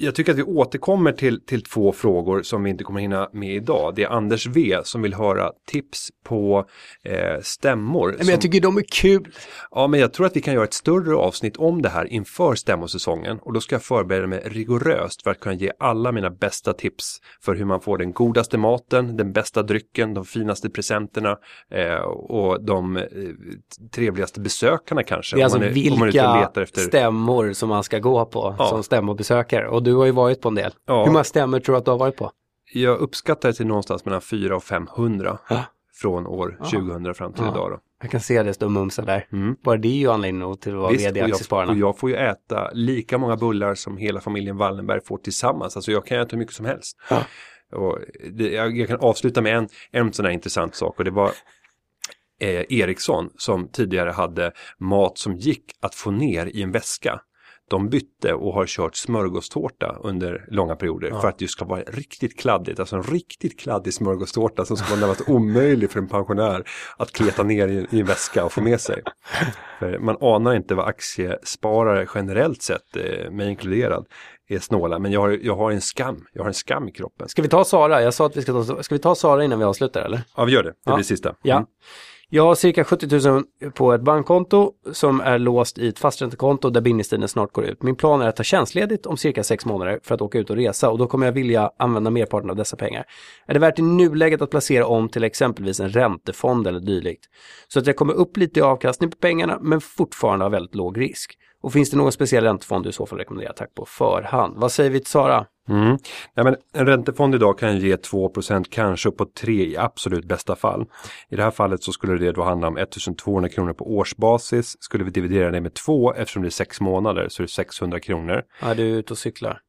A: jag tycker att vi återkommer till, till två frågor som vi inte kommer hinna med idag. Det är Anders V som vill höra tips på eh, stämmor.
B: Men
A: som,
B: jag tycker de är kul.
A: ja, men jag tror att vi kan göra ett större avsnitt om det här inför stämmosäsongen och då ska jag förbereda mig rigoröst för att kunna ge alla mina bästa tips för hur man får den godaste maten, den bästa drycken, de finaste presenterna eh, och de eh, trevligaste besökarna kanske.
B: Det är alltså
A: man är, är
B: vilka
A: letar efter...
B: stämmor som man ska gå på
A: Ja.
B: som stämmobesökare. Och du har ju varit på en del.
A: Ja.
B: Hur många stämmor tror du att du har varit på?
A: Jag uppskattar det till någonstans mellan 400 och 500
B: Ja.
A: från år 2000 fram till idag. Då.
B: Jag kan se det stå mumsa där.
A: Mm.
B: Bara det är ju anledning nog till att vara
A: Visst,
B: vd i Aktiespararna.
A: och jag får ju äta lika många bullar som hela familjen Wallenberg får tillsammans. Alltså jag kan äta hur mycket som helst.
B: Ja.
A: Och det, jag, jag kan avsluta med en, en sån här intressant sak och det var eh, Ericsson som tidigare hade mat som gick att få ner i en väska. De bytte och har kört smörgåstårta under långa perioder för att det ska vara riktigt kladdigt. Alltså en riktigt kladdig smörgåstårta som ska vara närmast omöjlig för en pensionär att kleta ner i, i en väska och få med sig. För man anar inte vad aktiesparare generellt sett, eh, mig inkluderad, är snåla. Men jag har, jag har en skam. Jag har en skam i kroppen.
B: Ska vi ta Sara? Jag sa att vi ska ta, ska vi ta Sara innan vi avslutar eller?
A: Ja, vi gör det. Det
B: Ja.
A: blir sista.
B: Ja. Jag har cirka 70 000 på ett bankkonto som är låst i ett fasträntekonto där bindningstiden snart går ut. Min plan är att ta tjänstledigt om cirka sex månader för att åka ut och resa och då kommer jag vilja använda merparten av dessa pengar. Är det värt i nuläget att placera om till exempelvis en räntefond eller dylikt? Så att jag kommer upp lite i avkastning på pengarna men fortfarande har väldigt låg risk. Och finns det någon speciell räntefond du i så fall rekommenderar? Tack på förhand. Vad säger vi till Sara?
A: Mm. Nej, men en räntefond idag kan ge 2% kanske upp på 3 i absolut bästa fall. I det här fallet så skulle det då handla om 1200 kronor på årsbasis. Skulle vi dividera det med 2 eftersom det är 6 månader så är det 600 kronor.
B: Ja, du är ute och cyklar.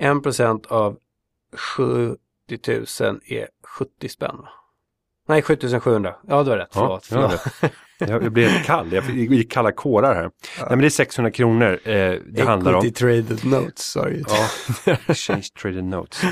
B: 1% av 70 000 är 70 spänn? Nej, 7700. Ja, du har rätt. Förlåt.
A: Ja, jag
B: förlåt.
A: Jag, jag blev kall, jag gick kalla kårar här. Nej men det är 600 kronor eh, det handlar om.
B: Equity traded notes, sorry.
A: Ja, exchange traded notes.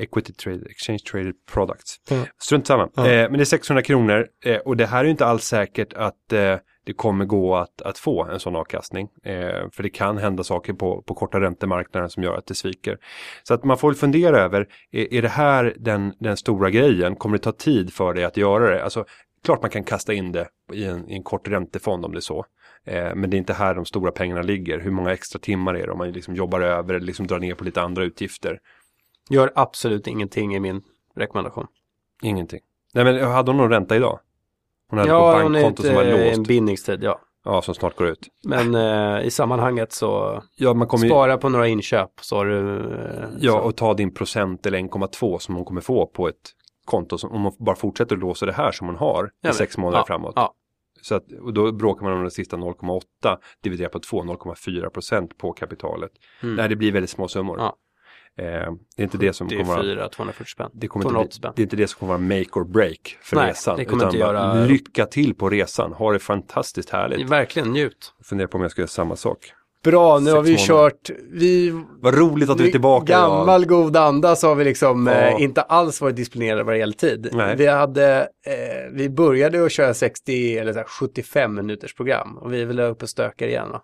A: Equity traded, exchange traded products.
B: Ja.
A: Strunt samma.
B: Ja.
A: Eh, men det är 600 kronor eh, och det här är ju inte alls säkert att eh, det kommer gå att, att få en sån avkastning. Eh, för det kan hända saker på, på korta räntemarknaden som gör att det sviker. Så att man får väl fundera över, är, är det här den, den stora grejen? Kommer det ta tid för dig att göra det? Alltså, klart man kan kasta in det i en, i en kort räntefond om det är så. Eh, men det är inte här de stora pengarna ligger. Hur många extra timmar är det om man liksom jobbar över eller liksom drar ner på lite andra utgifter?
B: Gör absolut ingenting i min rekommendation.
A: Ingenting. Nej men hade hon någon ränta idag? Hon hade
B: Ja,
A: på bankkonto som var
B: eh, en
A: låst.
B: bindningstid, ja.
A: Ja, som snart går ut.
B: Men eh, i sammanhanget så
A: Ja, man kommer ju,
B: spara på några inköp så har du... Eh,
A: ja,
B: så.
A: och ta din procent eller 1,2 som hon kommer få på ett konto. Som, om hon bara fortsätter att låsa det här som hon har i
B: men-
A: sex månader
B: ja,
A: framåt.
B: Ja,
A: Så att, och då bråkar man om den sista 0,8 dividerat på 2, 0,4 procent på kapitalet.
B: Mm.
A: Nej, det blir väldigt små summor. Eh, det är inte det som
B: det
A: kommer
B: 4, 240 spänn.
A: det, kommer
B: 280
A: inte
B: spänn.
A: det är inte det som kommer vara make or break för
B: Nej,
A: resan.
B: det kommer
A: utan
B: inte
A: bara
B: göra-
A: Lycka till på resan, ha det fantastiskt härligt.
B: Verkligen njut.
A: Funderar på om jag ska göra samma sak.
B: Bra, nu
A: Sex
B: har vi
A: månader.
B: kört, vi
A: Vad roligt att du är tillbaka.
B: Gammal god anda så har vi liksom
A: Ja.
B: eh, inte alls varit disciplinerade vad det gäller tid.
A: Nej.
B: Vi hade, eh, vi började att köra 60 eller så här 75 minuters program och vi är väl uppe och stökar igen va?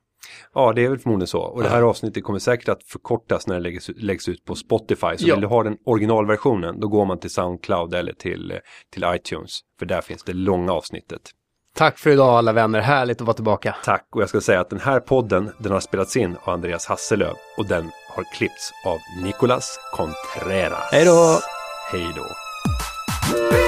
A: Ja, det är väl förmodligen så. Och det här avsnittet kommer säkert att förkortas när det läggs, läggs ut på Spotify. Så
B: Ja.
A: vill du ha den originalversionen, då går man till Soundcloud eller till, till iTunes. För där finns det långa avsnittet.
B: Tack för idag alla vänner, härligt att vara tillbaka.
A: Tack, och jag ska säga att den här podden, den har spelats in av Andreas Hasselöv och den har klippts av Nicolas Contreras.
B: Hej då!
A: Hej då!